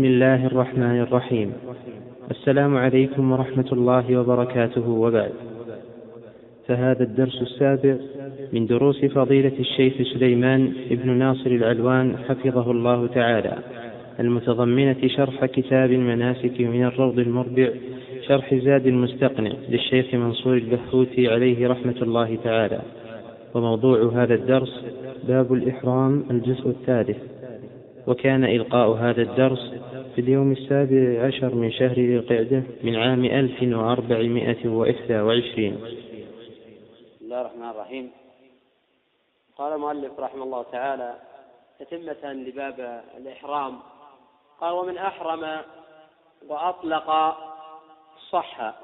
بسم الله الرحمن الرحيم. السلام عليكم ورحمة الله وبركاته وبعد. فهذا الدرس السابع من دروس فضيلة الشيخ سليمان بن ناصر العلوان حفظه الله تعالى. المتضمنة شرح كتاب المناسك من الروض المربع شرح زاد المستقنع للشيخ منصور البحوثي عليه رحمة الله تعالى. وموضوع هذا الدرس باب الإحرام الجزء الثالث. وكان إلقاء هذا الدرس في اليوم السابع عشر من شهر ذي القعدة من عام ألف وأربعمائة وإحدى وعشرين. بسم الله الرحمن الرحيم. قال المؤلف رحمه الله تعالى تتمة لباب الإحرام. قال ومن أحرم وأطلق صح.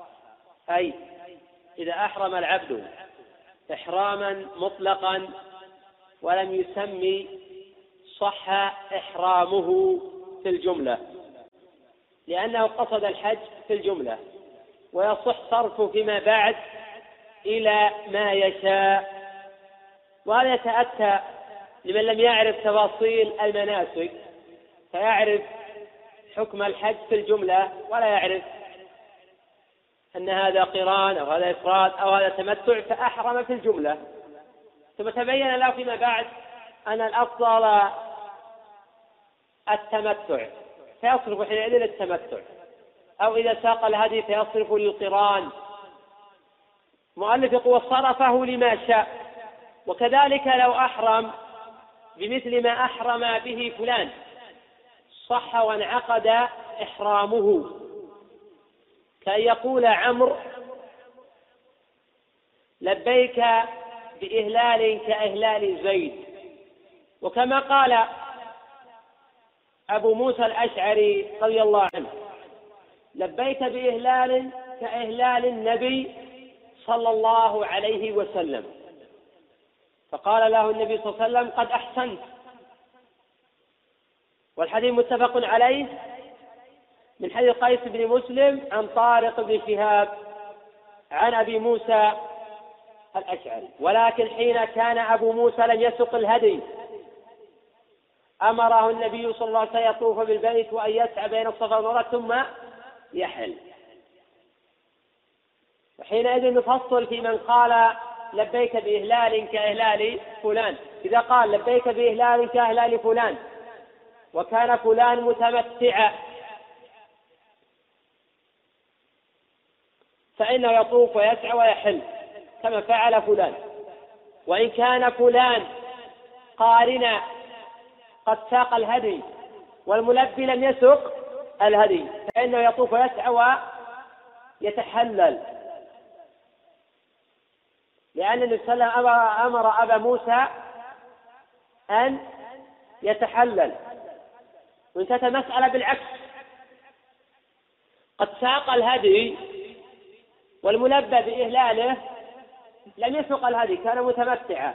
أي إذا أحرم العبد إحراما مطلقا ولم يسمي صح إحرامه في الجملة لأنه قصد الحج في الجملة ويصح صرفه فيما بعد إلى ما يشاء وهذا يتأتى لمن لم يعرف تفاصيل المناسك فيعرف حكم الحج في الجملة ولا يعرف أن هذا قران أو هذا إفراد أو هذا تمتع فأحرم في الجملة. ثم تبين له فيما بعد أن الأفضل التمتع فيصرف حينئذ التمتع. أو إذا ساق الهدي فيصرف للقران. مؤلف يقول صرفه لما شاء. وكذلك لو أحرم بمثل ما أحرم به فلان. صح وانعقد إحرامه. كأن يقول عمرو لبيك بإهلال كإهلال زيد. وكما قال أبو موسى الأشعري رضي الله عنه. لبيك بإهلال كإهلال النبي صلى الله عليه وسلم. فقال له النبي صلى الله عليه وسلم قد أحسنت. والحديث متفق عليه من حديث قيس بن مسلم عن طارق بن شهاب عن أبي موسى الأشعري. ولكن حين كان أبو موسى لم يسق الهدي أمره النبي صلى الله عليه وسلم يطوف بالبيت وأن يسعى بين الصفا والمروة ثم يحل. وحينئذ نفصل في من قال لبيك بإهلال كإهلال فلان. إذا قال لبيك بإهلال كإهلال فلان وكان فلان متمتعا. فإنه يطوف ويسعى ويحل كما فعل فلان. وإن كان فلان قارنا قد ساق الهدي والملبي لم يسق الهدي فإنه يطوف ويسعى ويتحلل. لأن النبي صلى الله عليه وسلم أمر أبا موسى أن يتحلل. وانتهت المسألة بالعكس. قد ساق الهدي والملبى بإهلاله لم يسق الهدي كان متمتعا.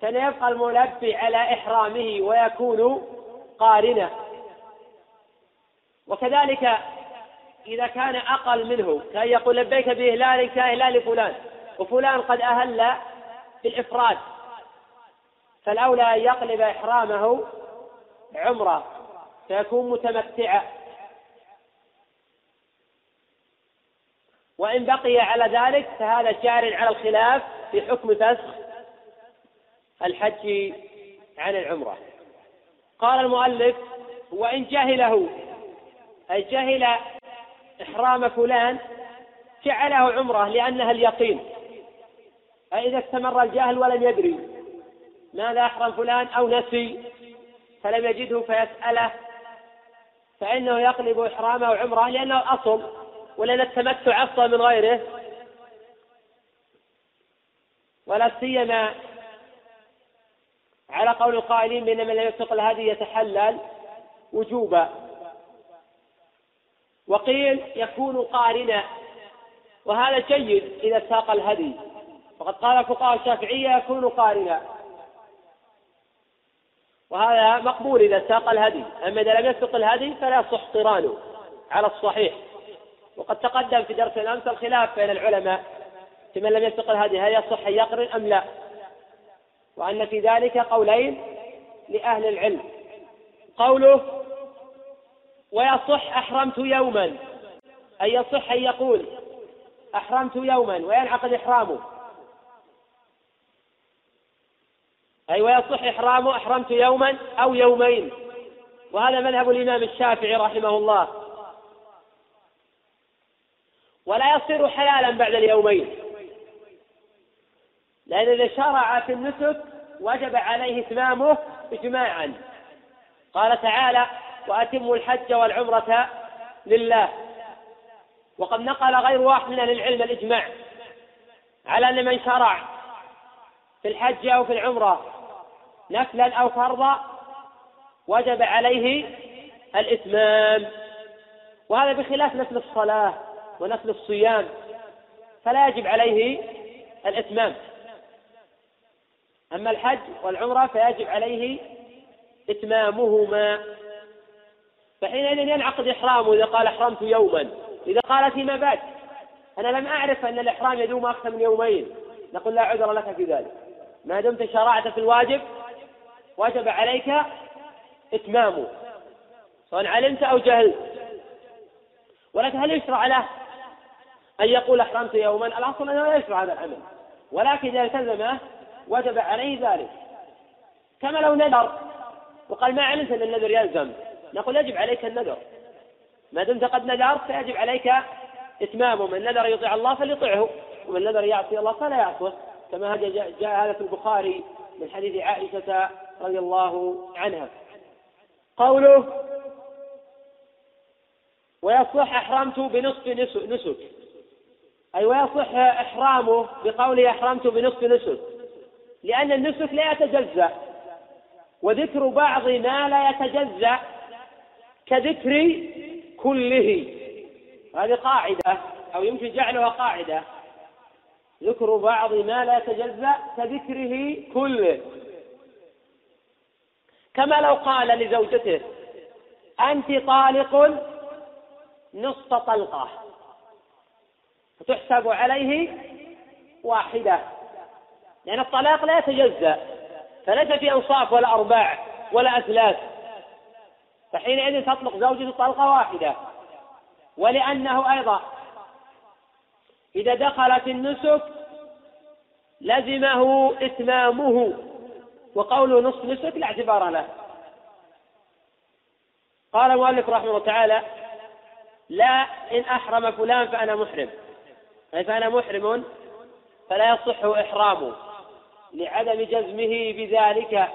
كان يبقى الملبي على إحرامه ويكون قارنا. وكذلك إذا كان أقل منه كأن يقول لبيك بإهلال كإهلال فلان وفلان قد أهل بالإفراد فالأولى أن يقلب إحرامه عمرة فيكون متمتعا. وإن بقي على ذلك فهذا جار على الخلاف في حكم فسخ الحج عن العمرة. قال المؤلف وإن جهله أي جهل إحرام فلان جعله عمرة لأنها اليقين. أي إذا استمر الجهل ولم يدري ماذا أحرم فلان أو نسي فلم يجده فيسأله فإنه يقلب إحرامه عمرة لأنه الأصل ولأن التمتع أفضل من غيره. ولا سيما على قول القائلين بأن من لم يسق الهدي يتحلل وجوبا وقيل يكون قارنا وهذا جيد إذا ساق الهدي. وقد قال فقهاء الشافعية يكون قارنا. وهذا مقبول إذا ساق الهدي. أما إذا لم يسق الهدي فلا يصح قرانه على الصحيح. وقد تقدم في درس الأمس الخلاف بين العلماء في من لم يسق الهدي هل يصح أن يقرن أم لا. وأن في ذلك قولين لأهل العلم. قوله ويصح أحرمت يوما أي يصح أن يقول أحرمت يوما وينعقد إحرامه. أي ويصح إحرامه أحرمت يوما أو يومين. وهذا مذهب الإمام الشافعي رحمه الله. ولا يصير حلالا بعد اليومين. لأن إذا شرع في النسك وجب عليه إتمامه إجماعا. قال تعالى وأتموا الحج والعمرة لله. وقد نقل غير واحد من العلم الإجماع على أن من شرع في الحج أو في العمرة نفلا أو فرضا وجب عليه الإتمام. وهذا بخلاف نفل الصلاة ونفل الصيام فلا يجب عليه الإتمام. أما الحج والعمرة فيجب عليه إتمامهما. فحينئذ ينعقد إحرامه إذا قال أحرمت يوما. إذا قال فيما بعد أنا لم أعرف أن الإحرام يدوم أكثر من يومين. نقول لا عذر لك في ذلك. ما دمت شرعت في الواجب وجب عليك إتمامه. سواء علمت أو جهلت. ولكن هل يشرع له أن يقول أحرمت يوما؟ الأصل أنه لا يشرع هذا العمل. ولكن إذا التزمه وجب عليه ذلك. كما لو نذر وقال ما علمت أن النذر يلزم. نقول يجب عليك النذر. ما دمت قد نذرت فيجب عليك إتمامه. من نذر يطيع الله فليطعه. ومن نذر يعصي الله فلا يعصه كما جاء هذا في البخاري من حديث عائشة رضي الله عنها. قوله ويصح أحرمت بنصف نسك. أي ويصح إحرامه بقوله أحرمت بنصف نسك. لأن النسك لا يتجزأ. وذكر بعض ما لا يتجزأ كذكر كله. هذه قاعدة أو يمكن جعلها قاعدة. ذكر بعض ما لا يتجزأ كذكره كله. كما لو قال لزوجته أنت طالق نصف طلقة. فتحسب عليه واحدة. لأن الطلاق لا يتجزأ فليس في أنصاف ولا أرباع ولا أثلاث. فحينئذ تطلق زوجته طلقة واحدة. ولأنه أيضا إذا دخل في النسك لزمه إتمامه وقوله نصف نسك لا اعتبار له. قال المؤلف رحمه الله تعالى لا إن أحرم فلان فأنا محرم. أي فأنا محرم فلا يصح إحرامه. لعدم جزمه بذلك.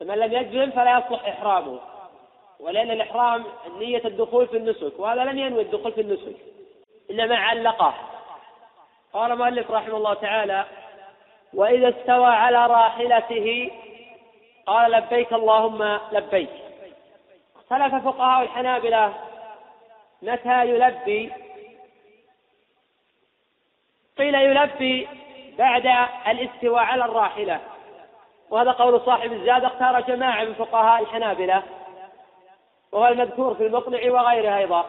فمن لم يجزم فلا يصح إحرامه ولأن الإحرام نية الدخول في النسك وهذا لم ينوي الدخول في النسك إنما علقه. قال المؤلف رحمه الله تعالى وإذا استوى على راحلته قال لبيك اللهم لبيك اختلف فقهاء الحنابلة متى يلبي. قيل يلبي بعد الاستواء على الراحلة. وهذا قول صاحب الزاد اختار جماعة من فقهاء الحنابلة وهو المذكور في المقنع وغيره أيضا.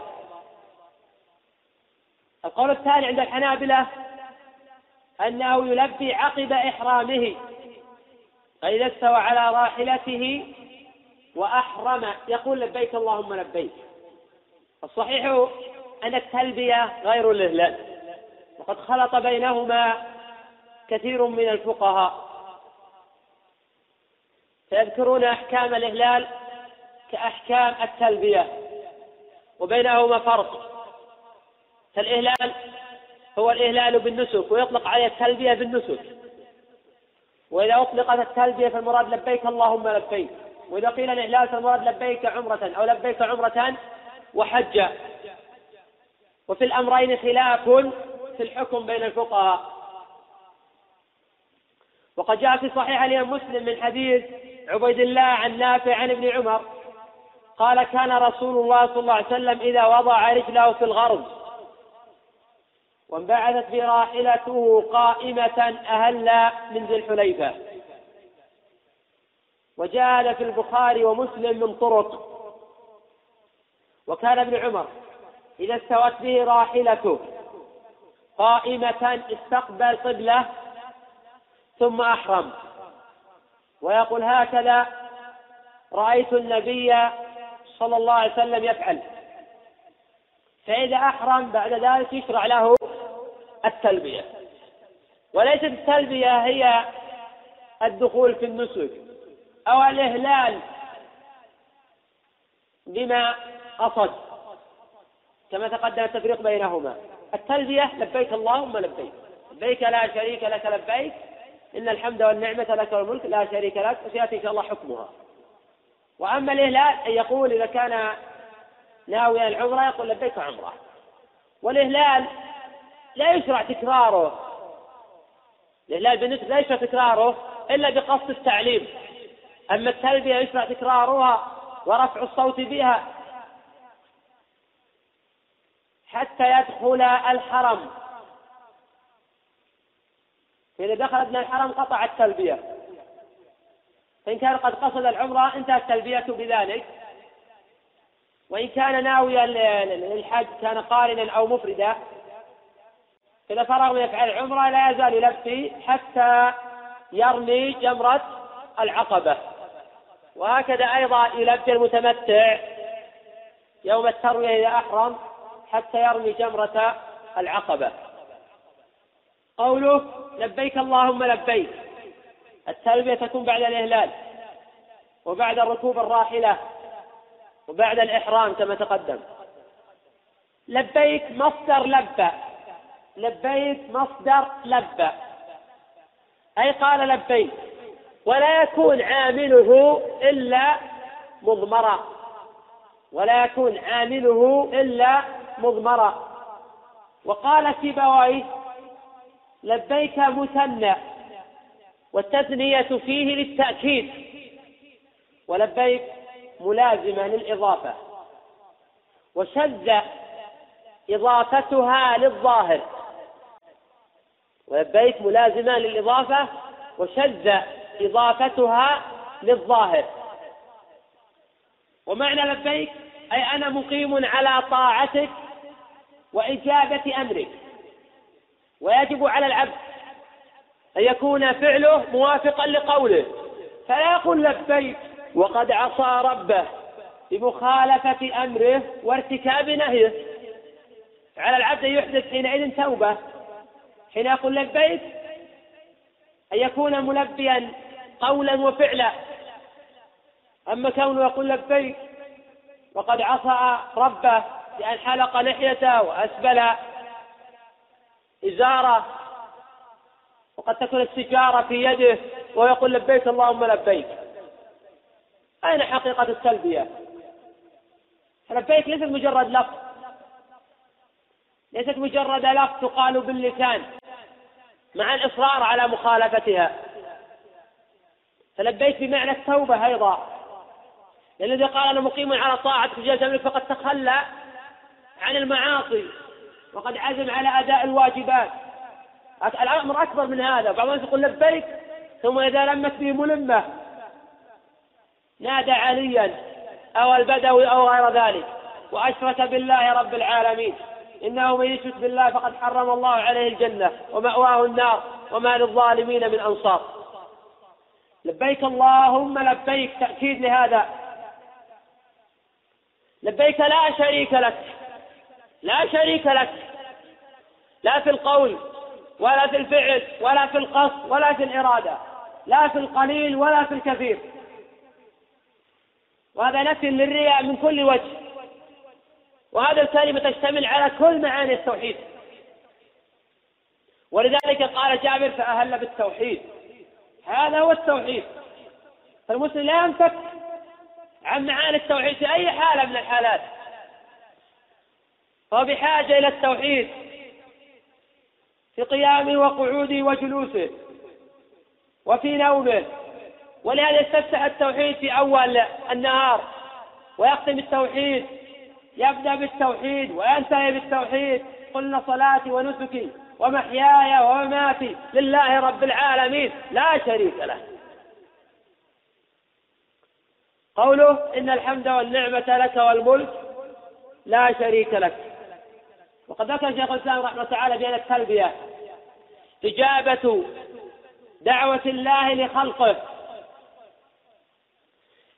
القول الثاني عند الحنابلة أنه يلبي عقب إحرامه فإذا استوى على راحلته وأحرم. يقول لبيك اللهم لبيك. الصحيح أن التلبية غير الإهلال وقد خلط بينهما كثير من الفقهاء. فيذكرون أحكام الإهلال كأحكام التلبية وبينهما فرق. فالإهلال هو الإهلال بالنسك ويطلق عليه التلبية بالنسك. وإذا أطلقت التلبية فالمراد لبيك اللهم لبيك وإذا قيل الإهلال فالمراد لبيك عمرة أو لبيك عمرة وحجا وفي الأمرين خلاف في الحكم بين الفقهاء. وقد جاء في صحيح الإمام مسلم من حديث عبيد الله عن نافع عن ابن عمر قال كان رسول الله صلى الله عليه وسلم إذا وضع رجله في الغرب وانبعثت براحلته قائمة أهل من ذي الحليفة وجاء في البخاري ومسلم من طرق وكان ابن عمر إذا استوت به راحلته قائمة استقبل قبلة ثم أحرم. ويقول هكذا رأيت النبي صلى الله عليه وسلم يفعل. فإذا أحرم بعد ذلك يشرع له التلبية. وليست التلبية هي الدخول في النسك أو الإهلال بما قصد كما تقدم التفريق بينهما. التلبية لبيك اللهم لبيك. لبيك لا شريك لك لبيك إن الحمد والنعمة لك والملك لا شريك لك وسيأتي إن شاء الله حكمها. وأما الإهلال أن يقول إذا كان ناويا العمرة يقول لبيك عمرة. والإهلال لا؟ يشرع تكراره. الإهلال بالنسبة لا يشرع تكراره إلا بقصد التعليم. أما التلبية يشرع تكرارها ورفع الصوت بها. حتى يدخل الحرم. فإذا دخل ابن الحرم قطع التلبية فإن كان قد قصد العمرة انتهت التلبية بذلك. وإن كان ناويا للحج كان قارنا أو مفردا. إذا فرغ من يفعل العمرة لا يزال يلبي حتى يرمي جمرة العقبة. وهكذا أيضا يلبي المتمتع يوم التروية إذا أحرم حتى يرمي جمرة العقبة. قوله لبيك اللهم لبيك. التلبية تكون بعد الإهلال وبعد ركوب الراحلة وبعد الإحرام كما تقدم. لبيك مصدر لبى لبيك مصدر لبى أي قال لبيك ولا يكون عامله إلا مضمرا ولا يكون عامله إلا مضمرا وقال سيبويه لبيك مثنى والتثنية فيه للتأكيد ولبيك ملازمة للإضافة وشذ إضافتها للظاهر ولبيك ملازمة للإضافة وشذ إضافتها للظاهر. ومعنى لبيك أي أنا مقيم على طاعتك وإجابة أمرك. ويجب على العبد أن يكون فعله موافقا لقوله. فلا يقول لبيك وقد عصى ربه بمخالفة أمره وارتكاب نهيه. على العبد أن يحدث حينئذ توبة. حين يقول لبيك أن يكون ملبيا قولا وفعلا. أما كونه يقول لبيك وقد عصى ربه بأن حلق لحيته وأسبل إزارة. وقد تكون السجارة في يده ويقول لبيك اللهم لبيك. أين حقيقة التلبية؟ لبيك ليست مجرد لفظ. ليست مجرد لفظ تقال باللسان. مع الإصرار على مخالفتها. فلبيك بمعنى التوبة أيضا. الذي قال أنا مقيم على طاعة رجال فقد تخلى عن المعاصي. وقد عزم على أداء الواجبات. الأمر أكبر من هذا. بعض الناس يقول لبيك ثم إذا لمت به ملمة نادى عليا أو البدوي أو غير ذلك. وأشرك بالله رب العالمين. إنه من يشرك بالله فقد حرم الله عليه الجنة ومأواه النار وما للظالمين من أنصار. لبيك اللهم لبيك تأكيد لهذا. لبيك لا شريك لك. لا شريك لك. لا في القول ولا في الفعل ولا في القصد ولا في الإرادة لا في القليل ولا في الكثير. وهذا نفي للرياء من كل وجه. وهذا الكلمة تشتمل على كل معاني التوحيد. ولذلك قال جابر فأهل بالتوحيد. هذا هو التوحيد. فالمسلم لا ينفك عن معاني التوحيد في أي حالة من الحالات. فهو بحاجة إلى التوحيد في قيامه وقعوده وجلوسه وفي نومه. ولهذا يستفتح التوحيد في أول النهار ويختم التوحيد يبدأ بالتوحيد وينتهي بالتوحيد. قلنا صلاتي ونسكي ومحياي ومماتي لله رب العالمين لا شريك له. قوله إن الحمد والنعمة لك والملك لا شريك لك. وقد ذكر شيخ الإسلام رحمه الله تعالى بأن التلبية. إجابة دعوة الله لخلقه.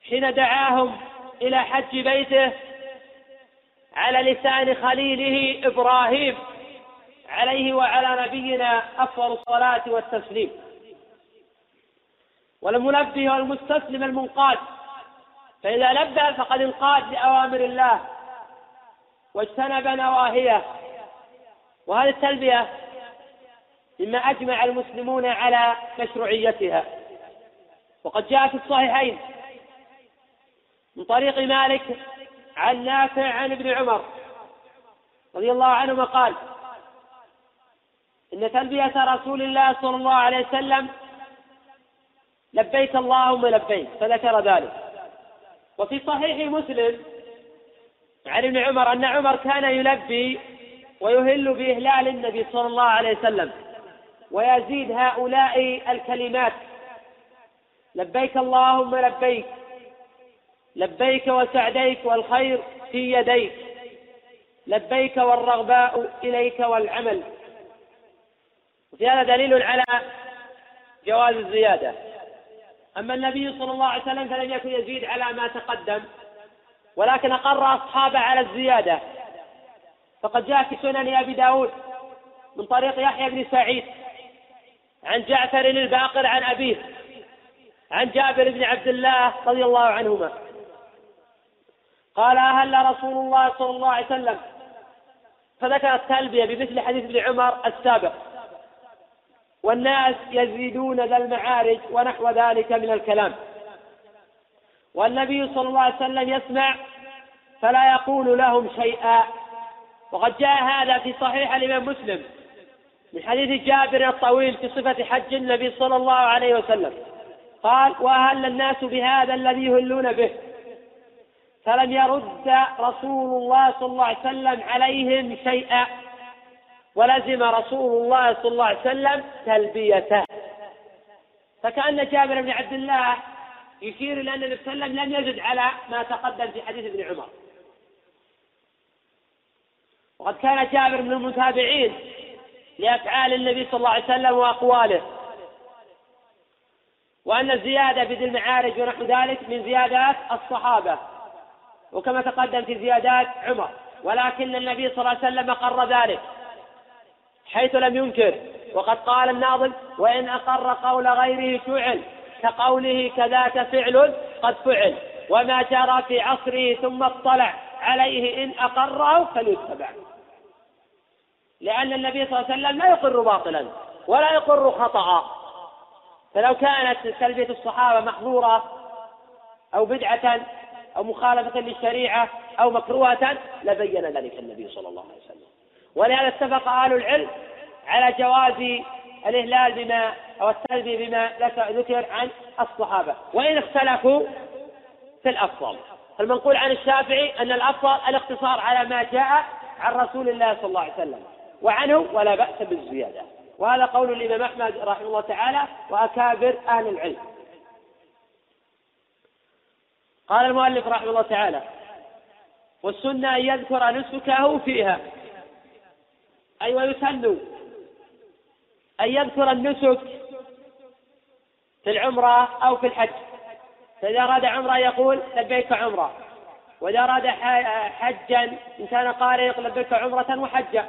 حين دعاهم إلى حج بيته على لسان خليله إبراهيم عليه وعلى نبينا أفضل الصلاة والتسليم. والملبي هو المستسلم المنقاد. فإذا لبى فقد انقاد لأوامر الله. واجتنب نواهيه. وهذه التلبية مما أجمع المسلمون على مشروعيتها. وقد جاء في الصحيحين من طريق مالك عن نافع عن ابن عمر رضي الله عنهما قال إن تلبية رسول الله صلى الله عليه وسلم لبيك اللهم لبيك فذكر ذلك. وفي صحيح مسلم عن ابن عمر أن عمر كان يلبي ويهل بإهلال النبي صلى الله عليه وسلم ويزيد هؤلاء الكلمات. لبيك اللهم لبيك لبيك وسعديك والخير في يديك لبيك والرغباء إليك والعمل. وفي هذا دليل على جواز الزيادة. أما النبي صلى الله عليه وسلم فلم يكن يزيد على ما تقدم. ولكن أقر أصحابه على الزيادة. فقد جاء في سنن أبي داود من طريق يحيى بن سعيد عن جعفر الباقر عن أبيه عن جابر بن عبد الله رضي الله عنهما. قال أهل رسول الله صلى الله عليه وسلم. فذكر التلبية بمثل حديث ابن عمر السابق. والناس يزيدون ذا المعارج ونحو ذلك من الكلام. والنبي صلى الله عليه وسلم يسمع فلا يقول لهم شيئا. وقد جاء هذا في صحيح الإمام مسلم من حديث جابر الطويل في صفة حج النبي صلى الله عليه وسلم. قال وأهل الناس بهذا الذي يهلون به. فلم يرد رسول الله صلى الله عليه وسلم عليهم شيئا. ولزم رسول الله صلى الله عليه وسلم تلبيته. فكأن جابر بن عبد الله يشير إلى أن النبي صلى الله عليه وسلم لم يزد على ما تقدم في حديث ابن عمر. وقد كان جابر من المتابعين لأفعال النبي صلى الله عليه وسلم وأقواله. وأن الزيادة في ذي المعارج ونحو ذلك من زيادات الصحابة. وكما تقدم في زيادات عمر. ولكن النبي صلى الله عليه وسلم أقر ذلك حيث لم ينكر. وقد قال الناظم وإن أقر قول غيره فعل. كقوله كذاك فعل قد فعل. وما جرى في عصره ثم اطلع عليه إن أقره فليتبع. لأن النبي صلى الله عليه وسلم لا يقر باطلا ولا يقر خطأ. فلو كانت تلبية الصحابة محظورة أو بدعة أو مخالفة للشريعة أو مكروهة لبين ذلك النبي صلى الله عليه وسلم. ولهذا اتفق أهل العلم على جواز الإهلال بما أو التلبية بما ذكر عن الصحابة. وإن اختلفوا في الأفضل. فالمنقول عن الشافعي أن الأفضل الاقتصار على ما جاء عن رسول الله صلى الله عليه وسلم. وعنه ولا بأس بالزيادة. وهذا قول الإمام أحمد رحمه الله تعالى وأكابر أهل العلم. قال المؤلف رحمه الله تعالى والسنة أن يذكر نسكه فيها. أي ويسن. أن يذكر النسك في العمرة أو في الحج. فإذا أراد عمرة يقول لبيك عمرة. وإذا أراد حجا إن كان قارئ يقول لبيك عمرة وحجا.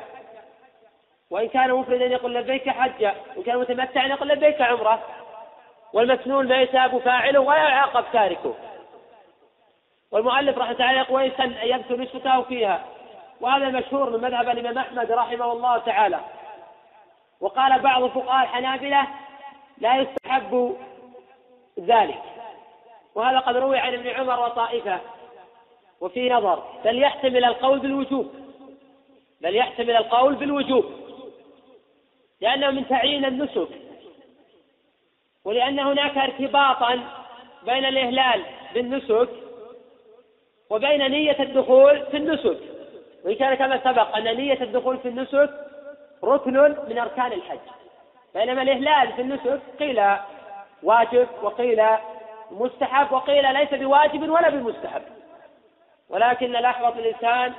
وإن كان مفردا يقول لبيك حجا. وإن كان متمتعا يقول لبيك عمرة. والمسنون ما يثاب فاعله ولا يعاقب تاركه. والمؤلف رحمه الله يقول أن يذكر نسبته فيها. وهذا مشهور من مذهب الإمام أحمد رحمه الله تعالى. وقال بعض فقهاء الحنابلة لا يستحب ذلك. وهذا قد روي عن ابن عمر وطائفة. وفي نظر بل يحتمل القول بالوجوب. بل يحتمل القول بالوجوب. لأنه من تعيين النسك. ولأن هناك ارتباطا بين الإهلال بالنسك وبين نية الدخول في النسك. وإن كان كما سبق أن نية الدخول في النسك ركن من أركان الحج. بينما الإهلال في النسك قيل واجب وقيل مستحب وقيل ليس بواجب ولا بمستحب. ولكن الأحوط الإنسان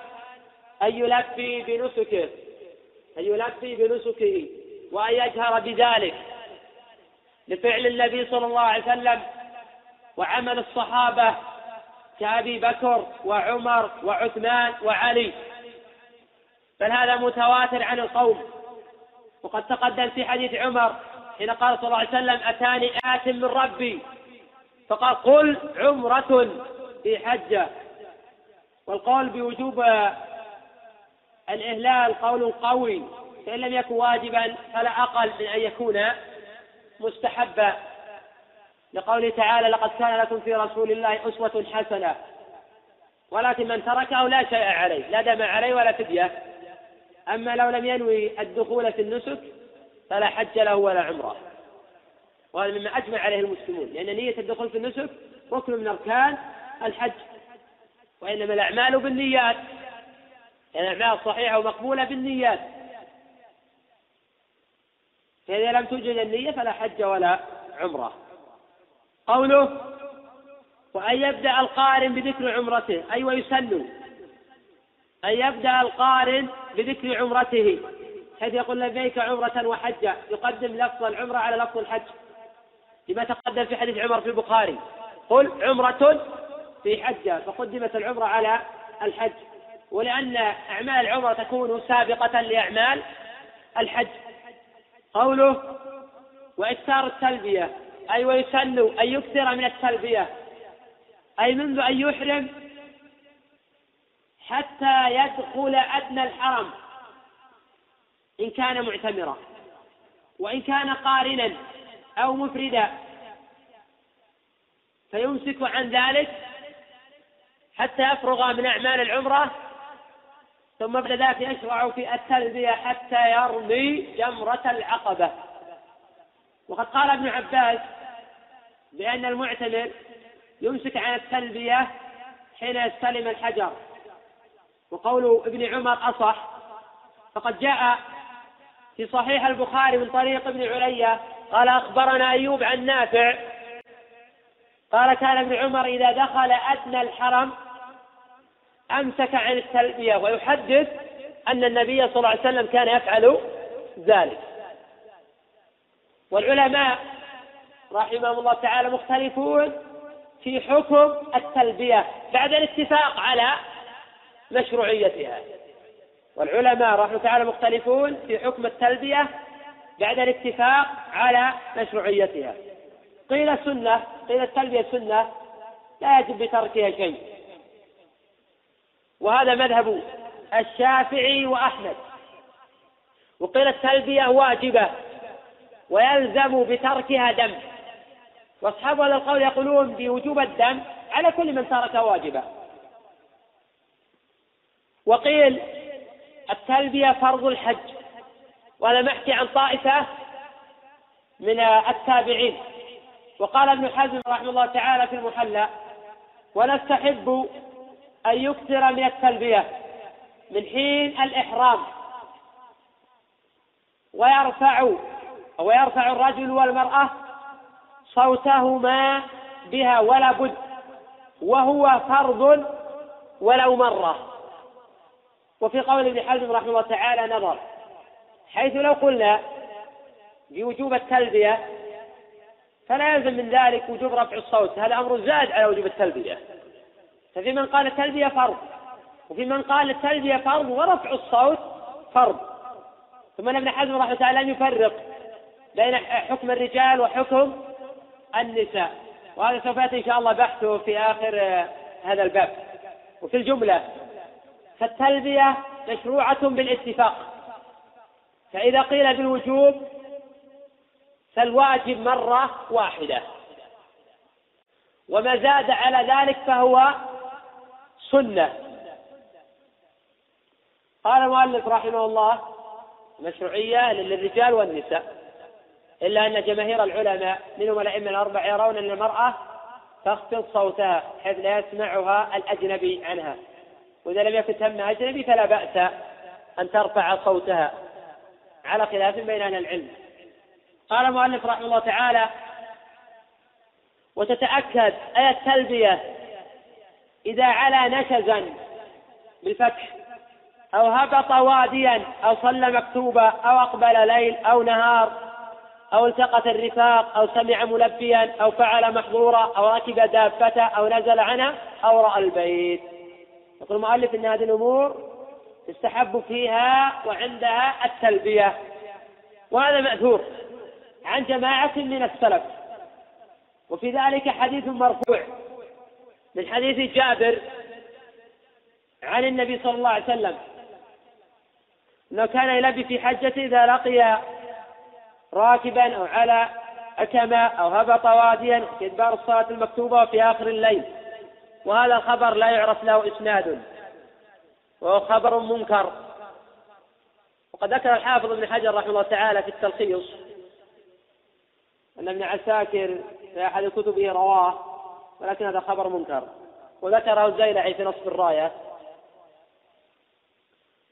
أن يلبي بنسكه أن يلبي بنسكه وأن يجهر بذلك. لفعل النبي صلى الله عليه وسلم وعمل الصحابة كأبي بكر وعمر وعثمان وعلي. بل هذا متواتر عن القوم. وقد تقدم في حديث عمر حين قال صلى الله عليه وسلم أتاني آت من ربي. فقال قل عمرة في حجة. والقول بوجوب الإهلال قول قوي فإن لم يكن واجبا فلا أقل من أن يكون مستحبا. لقوله تعالى لقد كان لكم في رسول الله أسوة حسنة. ولكن من تركه لا شيء عليه لا دم عليه ولا فدية. أما لو لم ينوي الدخول في النسك فلا حج له ولا عمرة. وهذا مما أجمع عليه المسلمون لأن نية الدخول في النسك ركن من أركان الحج وإنما الأعمال بالنيات الأعمال صحيحة ومقبولة بالنيات. فإذا لم توجد النية فلا حج ولا عمرة. قوله وأن يبدأ القارن بذكر عمرته أي ويسن أن يبدأ القارن بذكر عمرته. حيث يقول لبيك عمرة وحجة. يقدم لفظ العمرة على لفظ الحج. لما تقدم في حديث عمر في البخاري. قل عمرة في حجة. فقدمت العمرة على الحج. ولأن أعمال العمرة تكون سابقة لأعمال الحج. قوله وإكثار التلبية. أي ويسن أن يكثر من التلبية. أي منذ أن يحرم حتى يدخل أدنى الحرم. إن كان معتمرا وإن كان قارنا أو مفردا. فيمسك عن ذلك حتى يفرغ من أعمال العمرة ثم بعد ذلك يشرع في التلبية حتى يرمي جمرة العقبة. وقد قال ابن عباس بأن المعتمر يمسك عن التلبية حين يستلم الحجر. وقول ابن عمر أصح فقد جاء في صحيح البخاري من طريق ابن علية قال أخبرنا أيوب عن نافع قال كان ابن عمر إذا دخل أدنى الحرم أمسك عن التلبية ويحدث أن النبي صلى الله عليه وسلم كان يفعل ذلك. والعلماء رحمهم الله تعالى مختلفون في حكم التلبية بعد الاتفاق على مشروعيتها. والعلماء رحمه تعالى مختلفون في حكم التلبية بعد الاتفاق على مشروعيتها. قيل سنة قيل التلبية سنة لا يجب بتركها شيء. وهذا مذهب الشافعي وأحمد. وقيل التلبية واجبة ويلزم بتركها دم. وأصحاب هذا القول يقولون بوجوب الدم على كل من ترك واجبا وقيل التلبية فرض الحج. وأنا محكي عن طائفة من التابعين. وقال ابن حزم رحمه الله تعالى في المحلى ونستحب أن يكثر من التلبية من حين الإحرام. ويرفع ويرفع الرجل والمرأة صوتهما بها ولا بد. وهو فرض ولو مرة. وفي قول ابن حزم رحمه الله تعالى نظر حيث لو قلنا بوجوب التلبية فلا يلزم من ذلك وجوب رفع الصوت هذا أمر زاد على وجوب التلبية. ففي من قال التلبية فرض وفي من قال التلبية فرض ورفع الصوت فرض. ثم ابن حزم رحمه الله تعالى لم يفرق بين حكم الرجال وحكم النساء وهذا سوف يأتي إن شاء الله بحثه في آخر هذا الباب. وفي الجملة فالتلبية مشروعة بالاتفاق. فإذا قيل بالوجوب فالواجب مرة واحدة. وما زاد على ذلك فهو سنة. قال المؤلف رحمه الله مشروعية للرجال والنساء. إلا أن جماهير العلماء منهم الأئمة الأربعة يرون أن المرأة تخفض صوتها حيث لا يسمعها الأجنبي عنها. وإذا لم يكن تم أجنبي فلا بأس أن ترفع صوتها على خلاف بين أهل العلم. قال المؤلف رحمه الله تعالى وتتأكد أي التلبية إذا علا نشزا بالفتح أو هبط واديا أو صلى مكتوبة أو أقبل ليل أو نهار أو التقط الرفاق أو سمع ملبيا أو فعل محظورا أو ركب دابته أو نزل عنها أو رأى البيت. يقول المؤلف أن هذه الأمور يستحب فيها وعندها التلبية وهذا مأثور عن جماعة من السلف. وفي ذلك حديث مرفوع من حديث جابر عن النبي صلى الله عليه وسلم إنه كان يلبي في حجته إذا لقي راكبا أو على أكما أو هبط واديا في إدبار الصلاة المكتوبة وفي آخر الليل. وهذا الخبر لا يعرف له إسناد. وهو خبر منكر. وقد ذكر الحافظ ابن حجر رحمه الله تعالى في التلخيص أن ابن عساكر في أحد كتبه رواه ولكن هذا خبر منكر. وذكره الزيلعي في نصف الراية.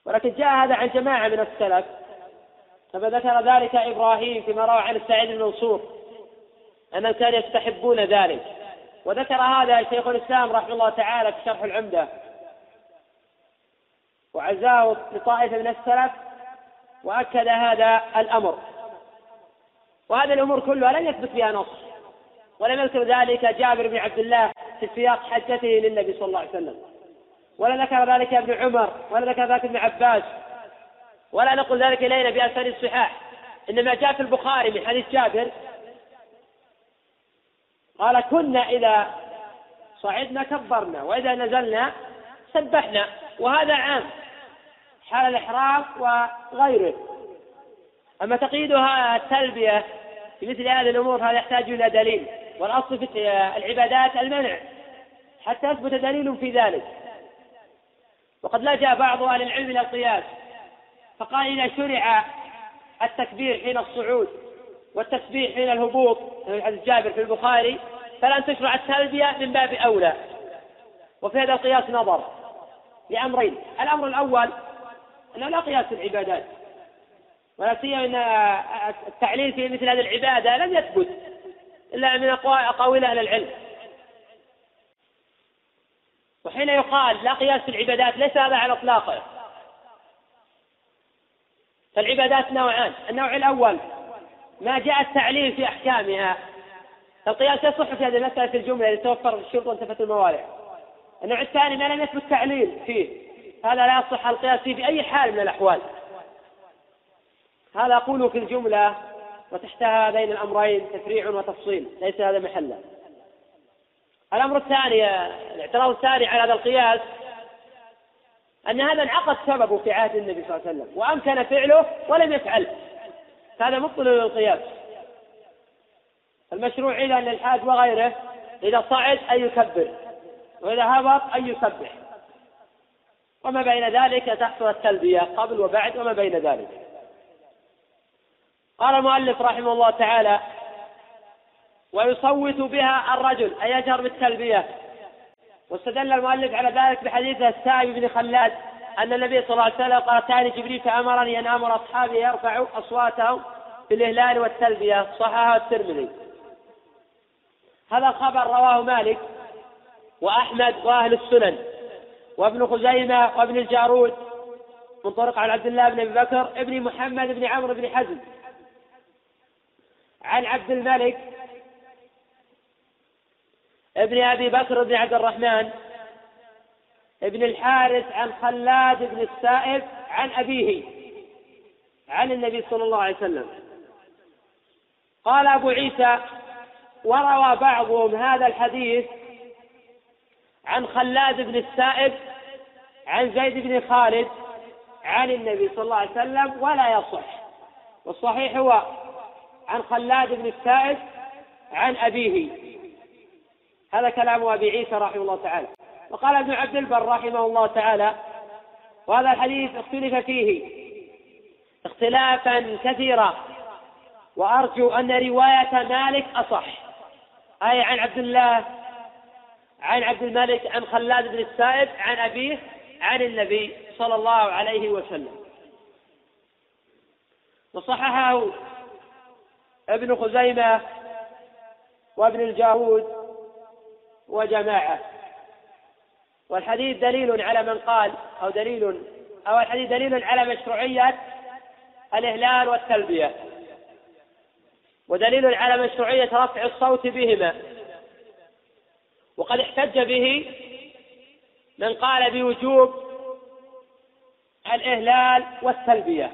ولكن جاء هذا عن جماعة من السلف كما ذكر ذلك إبراهيم فيما روى عن السعيد بن منصور أنهم كانوا يستحبون ذلك. وذكر هذا شيخ الإسلام رحمه الله تعالى في شرح العمدة. وعزاه لطائفة من السلف وأكد هذا الأمر. وهذه الأمور كلها لم يثبت فيها نص. ولم يذكر ذلك جابر بن عبد الله في سياق حجته للنبي صلى الله عليه وسلم. ولا ذكر ذلك ابن عمر ولا ذكر ذلك ابن عباس ولا نقول ذلك إلينا بأسانيد الصحاح إنما جاء في البخاري من حديث جابر قال كنا إذا صعدنا كبرنا وإذا نزلنا سبحنا وهذا عام حال الإحرام وغيره. أما تقييدها التلبية في مثل هذه الأمور هذا يحتاج إلى دليل والأصل في العبادات المنع حتى يثبت دليل في ذلك. وقد لجأ بعض أهل العلم إلى القياس فقال إذا شرع التكبير حين الصعود والتسبيح حين الهبوط في حديث جابر في البخاري فلن تشرع التلبية من باب أولى. وفي هذا القياس نظر لأمرين. الأمر الأول أنه لا قياس العبادات ولا سيما أن التعليل في مثل هذه العبادة لم يثبت إلا من أقاويل أهل العلم. وحين يقال لا قياس في العبادات ليس هذا على إطلاقه. فالعبادات نوعان. النوع الأول ما جاء التعليل في أحكامها. القياس يصح في هذه المسألة في الجملة إذا توفر الشرط وانتفت الموارع النوع الثاني ما لم يثبت تعليل فيه. هذا لا يصح القياس فيه بأي حال من الأحوال. هذا أقوله في الجملة وتحتها هذين الأمرين تفريع وتفصيل ليس هذا محله الأمر الثاني الاعتراض الثاني على هذا القياس أن هذا انعقد سببه في عهد النبي صلى الله عليه وسلم وأمكن فعله ولم يفعل هذا مبطل للقياس. المشروع إذا للحاج وغيره إذا صعد أن يكبر وإذا هبط أن يسبح. وما بين ذلك تحصل التلبية قبل وبعد وما بين ذلك. قال المؤلف رحمه الله تعالى ويصوت بها الرجل. أي يجهر بالتلبية. واستدل المؤلف على ذلك بحديث السائب بن خلاد. أن النبي صلى الله عليه وسلم قال اتاني جبريل فأمرني أن آمر أصحابي يرفعوا أصواتهم بالإهلال والتلبية. صححه الترمذي. هذا الخبر رواه مالك وأحمد وأهل السنن وابن خزيمة وابن الجارود من طرق عن عبد الله بن أبي بكر ابن محمد بن عمرو بن حزم. عن عبد الملك ابن أبي بكر بن عبد الرحمن ابن الحارث عن خلاد بن السائب عن أبيه عن النبي صلى الله عليه وسلم. قال أبو عيسى وروى بعضهم هذا الحديث عن خلاد بن السائب عن زيد بن خالد عن النبي صلى الله عليه وسلم ولا يصح. والصحيح هو عن خلاد بن السائب عن أبيه. هذا كلام أبي عيسى رحمه الله تعالى. وقال ابن عبد البر رحمه الله تعالى وهذا الحديث اختلف فيه اختلافا كثيرا وأرجو أن رواية مالك أصح أي عن عبد الله عن عبد الملك عن خلاد بن السائب عن أبيه عن النبي صلى الله عليه وسلم. وصححه ابن خزيمة وابن الجارود وجماعة. والحديث دليل على من قال أو دليل أو الحديث دليل على مشروعية الإهلال والتلبية. ودليل على مشروعية رفع الصوت بهما. وقد احتج به من قال بوجوب الإهلال والتلبية.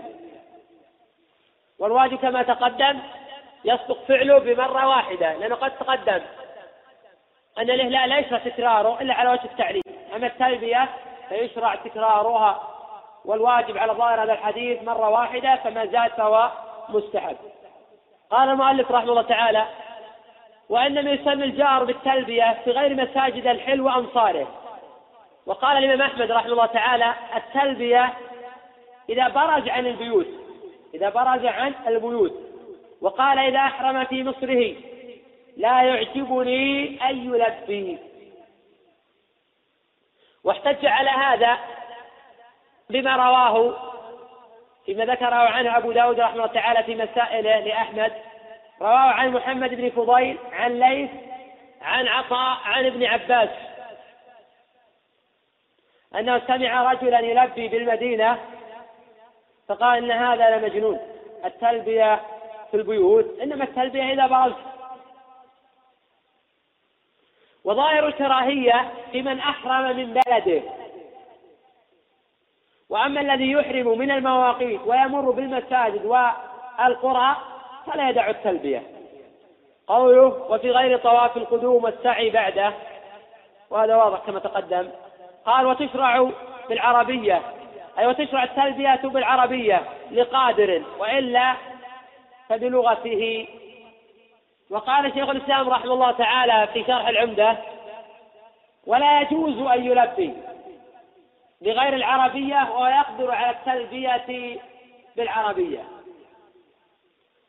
والواجب كما تقدم يصدق فعله بمرة واحدة لأنه قد تقدم أن الإهلال ليس تكراره إلا على وجه التعليم أما التلبية فيشرع تكرارها والواجب على ظاهر هذا الحديث مرة واحدة فما زاد فهو مستحب. قال المؤلف رحمه الله تعالى وإنما يسمى الجار بالتلبية في غير مساجد الحل وأمصاره. وقال الإمام أحمد رحمه الله تعالى التلبية إذا برز عن البيوت إذا برز عن البيوت. وقال إذا أحرم في مصره لا يعجبني أن يلبي واحتج على هذا بما رواه فيما ذكره عنه أبو داود رحمه الله تعالى في مسائله لأحمد رواه عن محمد بن فضيل عن ليث عن عطاء عن ابن عباس. أنه سمع رجلا يلبي بالمدينة فقال إن هذا لمجنون التلبية في البيوت إنما التلبية إذا برزت وظاهر الكراهية في من أحرم من بلده. وأما الذي يحرم من المواقيت ويمر بالمساجد والقرى فلا يدع التلبية. قوله وفي غير طواف القدوم والسعي بعده. وهذا واضح كما تقدم. قال وتشرع بالعربية. أي وتشرع التلبية بالعربية لقادر وإلا فبلغته وقال شيخ الإسلام رحمه الله تعالى في شرح العمدة ولا يجوز أن يلبي بغير العربية ويقدر على التلبية بالعربية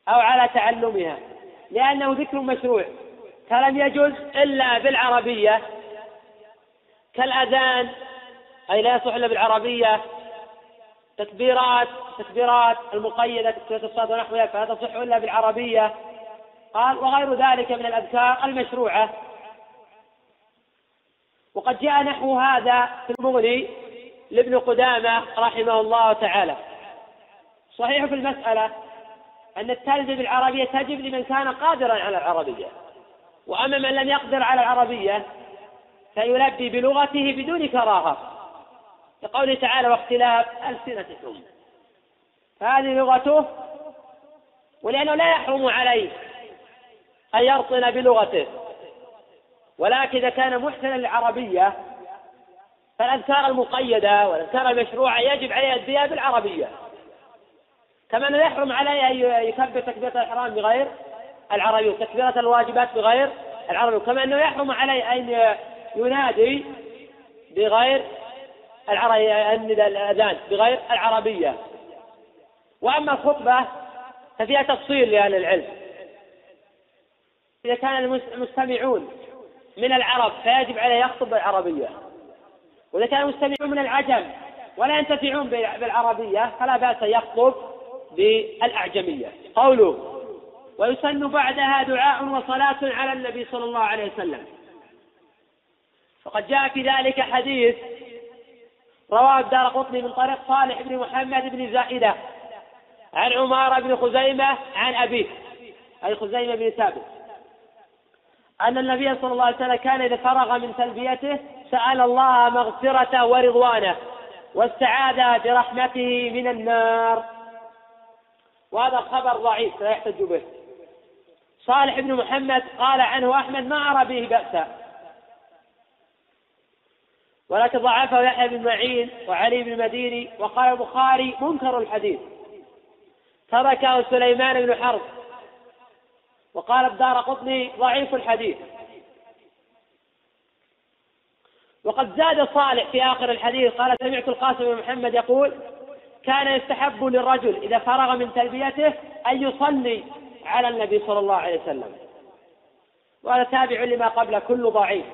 أو على تعلمها لأنه ذكر مشروع فلم يجوز إلا بالعربية كالأذان أي لا يصح إلا بالعربية تكبيرات تكبيرات المقيدة تكبيرة الصلاة ونحوها فلا تصح إلا بالعربية. قال وغير ذلك من الأذكار المشروعة. وقد جاء نحو هذا في المغني لابن قدامة رحمه الله تعالى. صحيح في المسألة أن التلبية بالعربية تجب لمن كان قادرا على العربية. وأما من لم يقدر على العربية فيلبي بلغته بدون كراهة. لقوله تعالى واختلاف ألسنتكم فهذه لغته ولأنه لا يحرم عليه أن يرطن بلغته. ولكن إذا كان محسنا للعربية فالأذكار المقيدة والأذكار المشروعة يجب عليه الدية بالعربية. كما أنه يحرم عليه أن يكبر تكبيرة الإحرام بغير العربية وتكبيرة الواجبات بغير العربية كما أنه يحرم عليه أن ينادي بغير العربية الأذان بغير العربية. وأما الخطبة ففيها تفصيل لأهل العلم. إذا كان المستمعون من العرب فيجب عليه يخطب بالعربية. وإذا كان المستمعون من العجم ولا ينتفعون بالعربية فلا بأس يخطب بالأعجمية. قوله ويسن بعدها دعاء وصلاة على النبي صلى الله عليه وسلم. وقد جاء في ذلك حديث رواه الدار قطني من طريق صالح بن محمد بن زائدة عن عمارة بن خزيمة عن أبيه أي خزيمة بن ثابت. أن النبي صلى الله عليه وسلم كان إذا فرغ من تلبيته سأل الله مغفرته ورضوانه واستعاذ برحمته من النار. وهذا خبر ضعيف لا يحتج به. صالح بن محمد قال عنه أحمد ما أرى به بأسا. ولكن ضعفه يحيى بن معين وعلي بن المديني وقال البخاري منكر الحديث. تركه سليمان بن حرب. وقال الدار قطني ضعيف الحديث. وقد زاد صالح في آخر الحديث قال سمعت القاسم بن محمد يقول كان يستحب للرجل إذا فرغ من تلبيته أن يصلي على النبي صلى الله عليه وسلم. وهذا تابع لما قبل كل ضعيف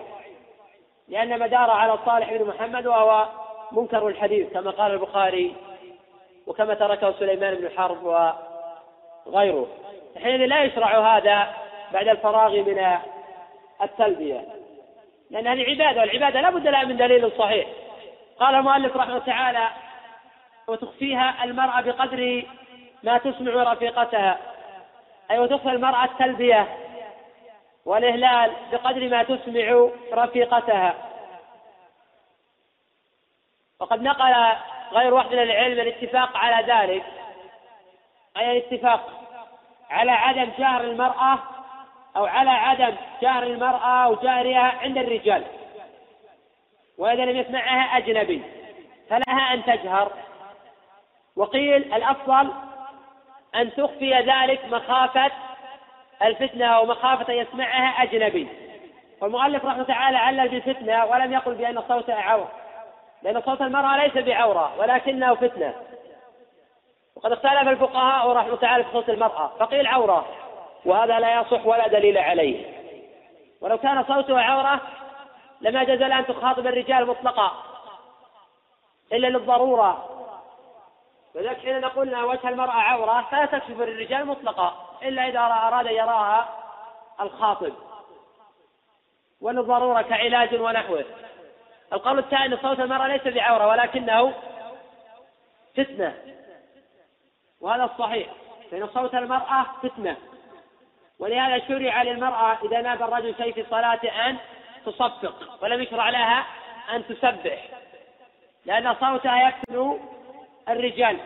لأن مدار على صالح بن محمد وهو منكر الحديث كما قال البخاري وكما تركه سليمان بن حرب وغيره. حين لا يشرع هذا بعد الفراغ من التلبية. لأن هذه عبادة والعبادة لا بد لها من دليل صحيح. قال المؤلف رحمه الله تعالى وتخفيها المرأة بقدر ما تسمع رفيقتها. أي وتخفي المرأة التلبية والإهلال بقدر ما تسمع رفيقتها. وقد نقل غير واحد من العلم الاتفاق على ذلك. أي الاتفاق على عدم جهر المرأة أو على عدم جهر المرأة أو جهرها عند الرجال. وإذا لم يسمعها أجنبي فلها أن تجهر. وقيل الأفضل أن تخفي ذلك مخافة الفتنة ومخافة أن يسمعها أجنبي. والمؤلف رحمه تعالى علل بالفتنة ولم يقل بأن الصوت عورة لأن صوت المرأة ليس بعورة ولكنه فتنة. وقد اختلف الفقهاء رحمه تعالى صوت المرأة فقيل عورة وهذا لا يصح ولا دليل عليه. ولو كان صوته عورة لما جاز لها أن تخاطب الرجال مطلقا إلا للضرورة. ولذلك حين أن وجه المرأة عورة فلا تكشف للرجال مطلقا إلا إذا أراد يراها الخاطب. وللضرورة كعلاج ونحوه. القول الثاني صوت المرأة ليس بعورة ولكنه فتنة. وهذا الصحيح فإن صوت المرأة فتنة. ولهذا شرع للمرأة إذا نادى الرجل شيء في صلاته أن تصفق ولم يشرع لها أن تسبح لأن صوتها يفتن الرجال.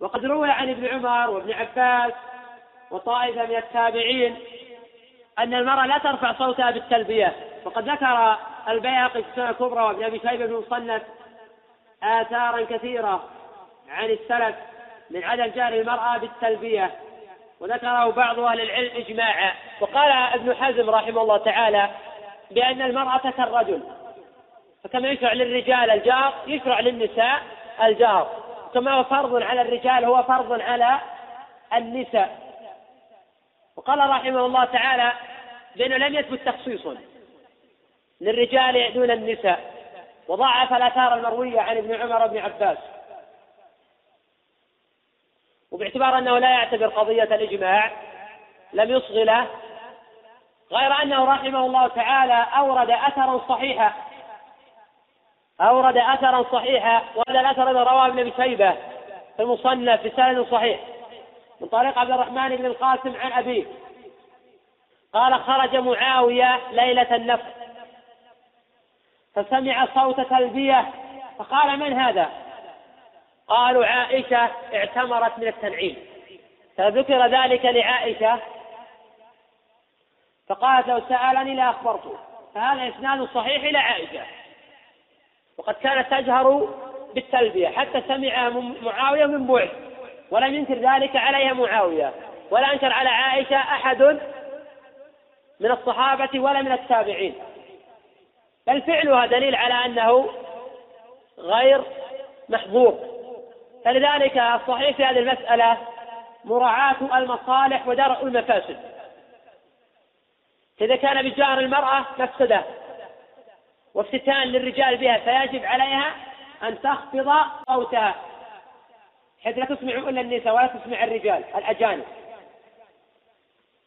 وقد روي عن ابن عمر وابن عباس وطائفة من التابعين أن المرأة لا ترفع صوتها بالتلبية. وقد ذكر البيهقي في السنة الكبرى وابن أبي شيبة بن مصنف آثارا كثيرة عن السلف. من عدم جهل المرأة بالتلبية. وذكره بعض أهل العلم إجماعا. وقال ابن حزم رحمه الله تعالى بأن المرأة كالرجل فكما يشرع للرجال الجار يشرع للنساء الجار. كما هو فرض على الرجال هو فرض على النساء. وقال رحمه الله تعالى بأنه لم يثبت تخصيص للرجال دون النساء. وضعف الآثار المروية عن ابن عمر وابن عباس. وباعتبار أنه لا يعتبر قضية الإجماع لم يصغ له. غير أنه رحمه الله تعالى أورد أثرا صحيحا. أورد أثرا صحيحا وهذا الأثر الذي رواه ابن أبي شيبة في المصنف بسند صحيح. من طريق عبد الرحمن بن القاسم عن أبيه. قال خرج معاوية ليلة النفر. فسمع صوت تلبية فقال من هذا؟ قالوا عائشة اعتمرت من التنعيم. فذكر ذلك لعائشة. فقالت لو سألني لأخبرته فهذا إسناد صحيح إلى عائشة. وقد كانت تجهر بالتلبية. حتى سمع معاوية من بعد ولم ينكر ذلك عليها معاوية. ولا أنكر على عائشة أحد من الصحابة ولا من التابعين. بل فعلها دليل على أنه غير محظور فلذلك الصحيح في هذه المسألة مراعاة المصالح ودرء المفاسد. إذا كان بجار المرأة مفسدة وافتتان للرجال بها فيجب عليها أن تخفض صوتها. حيث لا تسمع إلا النساء ولا تسمع الرجال الأجانب.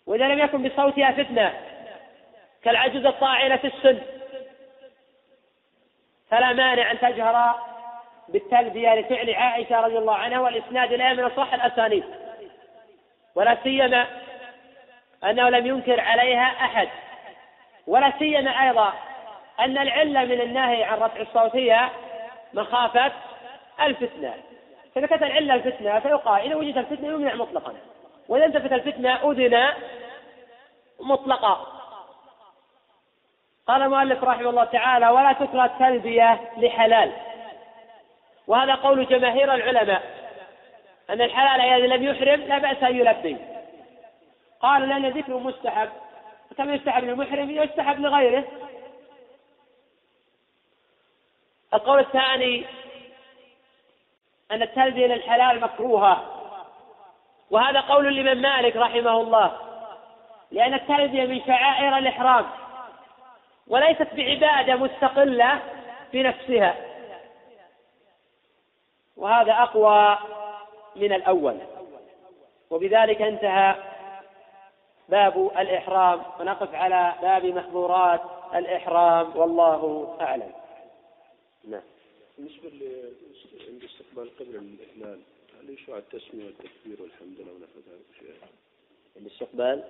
وإذا لم يكن بصوتها فتنة كالعجوز الطاعنة في السن فلا مانع أن تجهر بالتلبية لفعل عائشة رضي الله عنها والإسناد لها من أصح الأسانيد. ولا سيما أنه لم ينكر عليها أحد. ولا سيما أيضا أن العلة من النهي عن رفع الصوت هي مخافة الفتنة. فإذا كانت العلة الفتنة فيقال إذا وجد الفتنة يمنع مطلقا. وإذا انتفت الفتنة أذن مطلقا. قال المؤلف رحمه الله تعالى ولا تكره التلبية لحلال. وهذا قول جماهير العلماء. أن الحلال إذا لم يحرم لا بأس أن يلبي. قال لأن ذكر مستحب. كما يستحب للمحرم يستحب لغيره. القول الثاني أن التلبية للحلال مكروهة. وهذا قول الإمام مالك رحمه الله. لأن التلبية من شعائر الإحرام. وليست بعبادة مستقلة في نفسها. وهذا أقوى من الأول. وبذلك انتهى باب الإحرام. ونقف على باب محظورات الإحرام. والله أعلم. نعم. بالنسبة لاستقبال قبل الإحلال هل يشرع التسمية والتكبير والحمد لله ونحو ذلك الاستقبال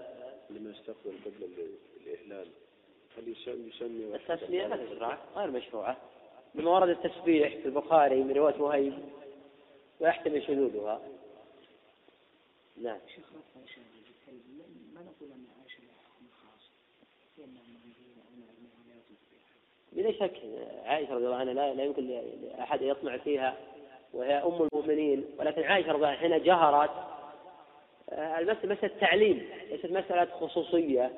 لما يستقبل قبل الإهلال هل يسمي يسمي التسمية لا تشرع غير مشروعة. بما ورد التسبيح في البخاري من رواية وهيب ويحتمل شذوذها. نعم. ما نقول أن عائشة حكم خاص بلا شك عائشة رضي الله عنها لا, لا يمكن لأحد يطمع فيها وهي أم المؤمنين. ولكن عائشة رضي الله عنها حين جهرت آه، المسألة مسألة تعليم ليست مسألة خصوصية.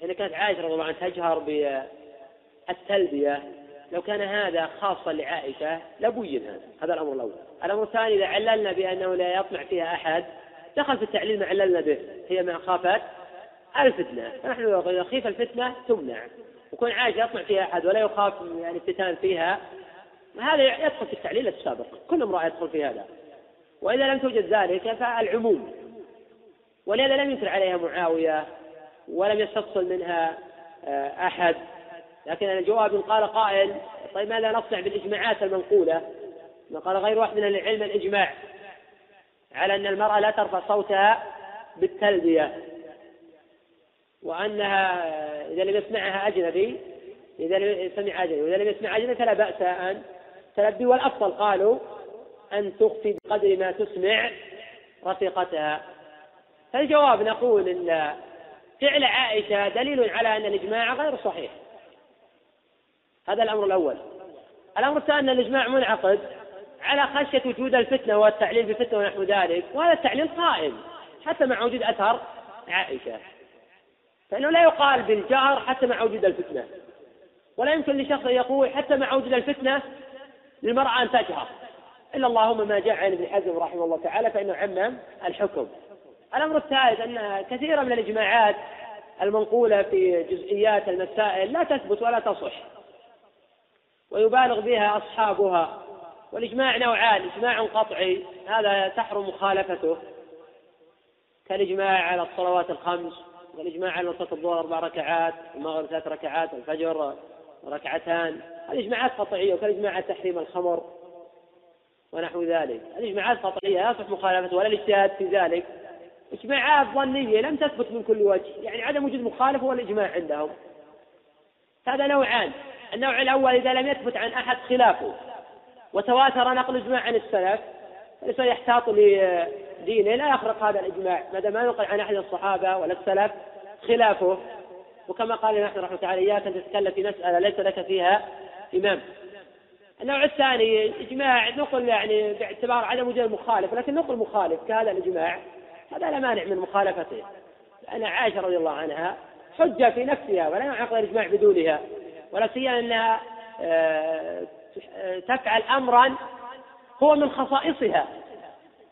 حين كانت عائشة رضي الله عنها تجهر بالتلبية لو كان هذا خاصا لعائشة لبين هذا. هذا الأمر الأول. الأمر الثاني إذا عللنا بأنه لا يطمع فيها أحد دخل في التعليل ما عللنا به. هي ما خافت. الفتنة. فنحن لو نخيف الفتنة تمنع. وكون عائشة يطمع فيها أحد ولا يخاف يعني الفتان فيها. هذا يدخل في التعليل السابق. كل امرأة يدخل في هذا. وإذا لم توجد ذلك فالعموم. ولهذا لم ينكر عليها معاوية ولم يستفصل منها آه، أحد. لكن الجواب قال قائل طيب ماذا نصنع بالإجماعات المنقولة؟ قال غير واحد من العلم الإجماع على أن المرأة لا ترفع صوتها بالتلبية وأنها إذا لم يسمعها أجنبي إذا لم يسمع أجنبي وإذا لم يسمع أجنبي فلا بأس أن تلبي والأفضل قالوا أن تخفي بقدر ما تسمع رفيقتها. فالجواب نقول إن فعل عائشة دليل على أن الإجماع غير صحيح. هذا الأمر الأول. الأمر الثاني أن الإجماع منعقد على خشية وجود الفتنة والتعليل بفتنة ونحو ذلك وهذا التعليل قائم حتى مع وجود أثر عائشة. فإنه لا يقال بالجهر حتى مع وجود الفتنة ولا يمكن لشخص أن يقول حتى مع وجود الفتنة للمرأة أن تجهر. إلا اللهم ما جاء عن ابن حزم رحمه الله تعالى فإنه عمم الحكم. الأمر الثالث أن كثيرا من الإجماعات المنقولة في جزئيات المسائل لا تثبت ولا تصح. ويبالغ بها أصحابها. والإجماع نوعان إجماع قطعي هذا تحرم مخالفته. كالإجماع على الصلوات الخمس والإجماع على صلاة الظهر أربع ركعات المغرب ثلاث ركعات الفجر ركعتان. هذه إجماعات قطعية وكالإجماع على تحريم الخمر ونحو ذلك. الإجماعات قطعية لا يصح مخالفته ولا الاجتهاد في ذلك. إجماعات ظنية لم تثبت من كل وجه يعني عدم وجود مخالف هو الإجماع عندهم. هذا نوعان. النوع الأول إذا لم يثبت عن أحد خلافه وتواتر نقل إجماع عن السلف فليس يحتاط لدينه لا يخرق هذا الإجماع ما دام ما عن أحد الصحابة ولا السلف خلافه. وكما قال نحن رحمه تعالى إياك أن تتكلم في مسألة ليس لك فيها إمام. النوع الثاني إجماع نقل يعني باعتبار عدم وجود المخالف ولكن نقل مخالف كهذا الإجماع هذا لا مانع من مخالفته. لأن عائشة رضي الله عنها حجة في نفسها ولا يعقل الإجماع بدونها. ولا سيما أنها آه، تفعل أمرا هو من خصائصها.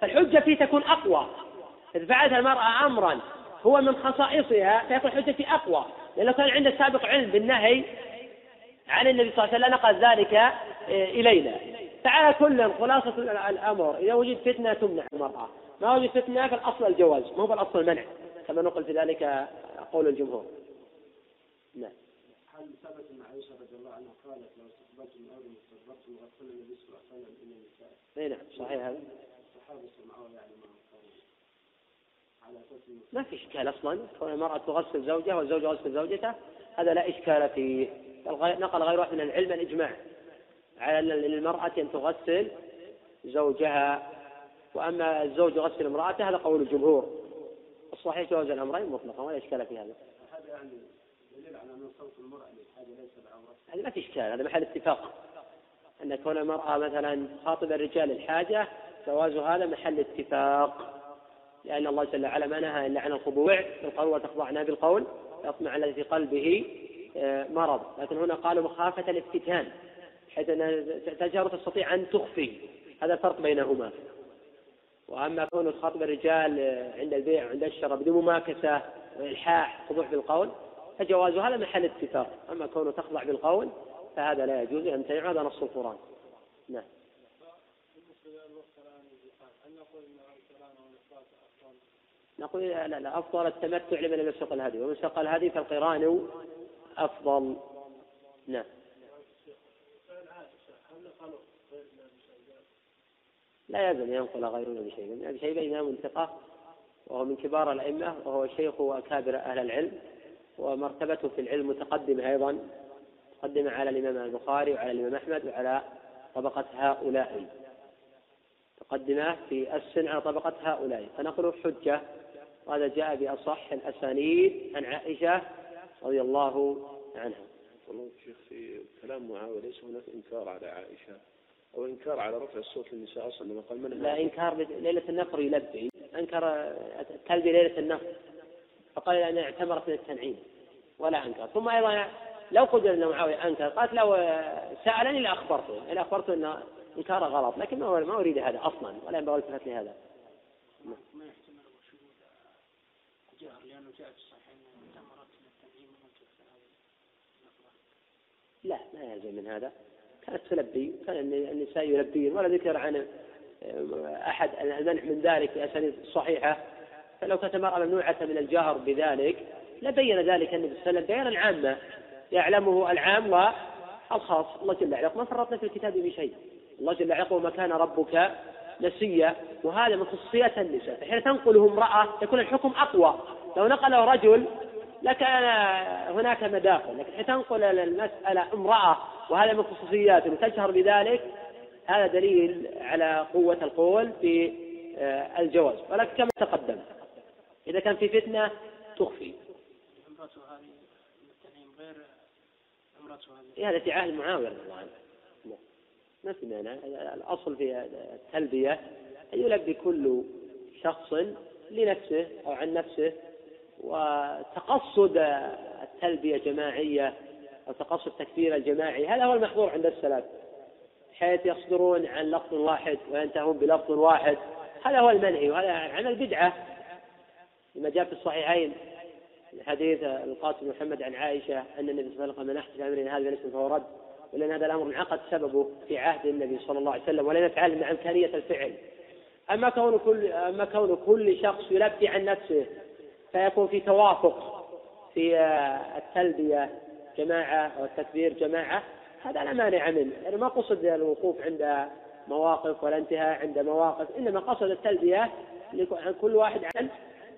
فالحجة فيه تكون أقوى. إذا فعلت المرأة أمرا هو من خصائصها فيكون حجتي أقوى. لأنه كان عنده سابق علم بالنهي عن النبي صلى الله عليه وسلم نقل ذلك آه، إلينا. فعلى كل خلاصة الأمر إذا وجد فتنة تمنع المرأة. ما وجد فتنة فالأصل الجواز ما هو الأصل المنع كما نقل في ذلك قول الجمهور. نعم. هل ثبت ان عائشه رضي الله عنها قالت لو استقبلت من أمر استقبلت وغسل النبي صلى الله عليه وسلم إلى النساء؟ أي نعم صحيح هذا. الصحابة سمعوا يعني ما على ما في إشكال أصلا كون المراه تغسل زوجها والزوج يغسل زوجته هذا لا إشكال فيه نقل غير واحد من العلم الاجماع على للمرأة أن تغسل زوجها وأما الزوج يغسل امرأته هذا قول الجمهور الصحيح جواز الأمرين مطلقا ولا إشكال في هذا. هذا يعني دليل على أن صوت المرأة للحاجة ليس بعورة. هذا ما في إشكال هذا محل اتفاق. أن كون المرأة مثلا تخاطب الرجال للحاجة جواز هذا محل اتفاق. لأن الله جل وعلا ما نهى إلا عن الخضوع بالقول وتخضعنا بالقول يطمع الذي في قلبه آه، مرض، لكن هنا قالوا مخافة الافتتان حيث أن تجهر تستطيع أن تخفي هذا الفرق بينهما. وأما كون خطب الرجال عند البيع وعند الشراء بدون مماكسة وإلحاح خضوع بالقول فجواز هذا محل اتفاق. أما كونه تخضع بالقول فهذا لا يجوز يمتنع هذا نص القرآن. نعم. نقول لا لا أفضل التمتع لمن لم يسق الهدي. ومن سق الهدي فالقرآن أفضل. نعم. لا يلزم ينقل غيرنا بشيء ابن أبي شيبة إمام ثقة وهو من كبار الأئمة وهو شيخ وأكابر أهل العلم. ومرتبته في العلم متقدمة أيضا متقدمة على الإمام البخاري وعلى الإمام أحمد وعلى طبقة هؤلاء. مقدمة في السن على طبقة هؤلاء. فنقول حجة وهذا جاء بأصح الأسانيد عن عائشة رضي الله عنها. والله شيخ في كلام معاوية ليس هناك إنكار على عائشة أو إنكار على رفع الصوت للنساء أصلا لما قال من لا إنكار ليلة النفر يلبي. أنكر التلبية ليلة النفر فقال أنا اعتمرت من التنعيم ولا أنكر. ثم أيضا لو قدر أن معاوية أنكر قالت لو سألني لأخبرته لأخبرته أن إنكاره غلط لكن ما ما أريد هذا أصلا ولا ينبغي التفت لهذا. ما يحتمل لأنه جاء في الصحيحين لا ما يلزم من هذا. كانت تلبي كان النساء يلبين ولا ذكر عن أحد المنع من ذلك في أسانيد صحيحة. فلو كانت المرأة ممنوعة من الجهر بذلك لبين ذلك النبي صلى الله عليه وسلم بيانا عاما يعلمه العام والخاص. الله جل وعلا ما فرطنا في الكتاب بشيء الله جل وعلا يقول ما كان ربك نسيا. وهذا من خصوصيات النساء. حين تنقله امرأة يكون الحكم أقوى. لو نقله رجل لكان هناك مداخل. لكن حين تنقل المسألة امرأة وهذا من خصوصياته وتجهر بذلك هذا دليل على قوة القول في آه، الجواز. ولكن كما تقدم إذا كان في فتنة تخفي. غير هذا في عهد معاوية رضي الله عنه. ما في مانع. الأصل في التلبية أن يلبي كل شخص لنفسه أو عن نفسه وتقصد التلبية جماعية أو تقصد التكبير الجماعي. هذا هو المحظور عند السلف. حيث يصدرون عن لفظ واحد وينتهون بلفظ واحد. هذا هو المنهي وهذا عن البدعة لما جاء في الصحيحين. حديث القاسم محمد عن عائشة أن النبي صلى الله عليه وسلم من أحدث أمرنا هذا فهو رد ولأن هذا الأمر انعقد سببه في عهد النبي صلى الله عليه وسلم ولم يفعل مع إمكانية الفعل. أما كون كل أما كون كل شخص يلبي عن نفسه فيكون في توافق في التلبية جماعة أو التكبير جماعة هذا لا مانع منه يعني ما قصد الوقوف عند مواقف ولا انتهاء عند مواقف إنما قصد التلبية عن كل واحد عن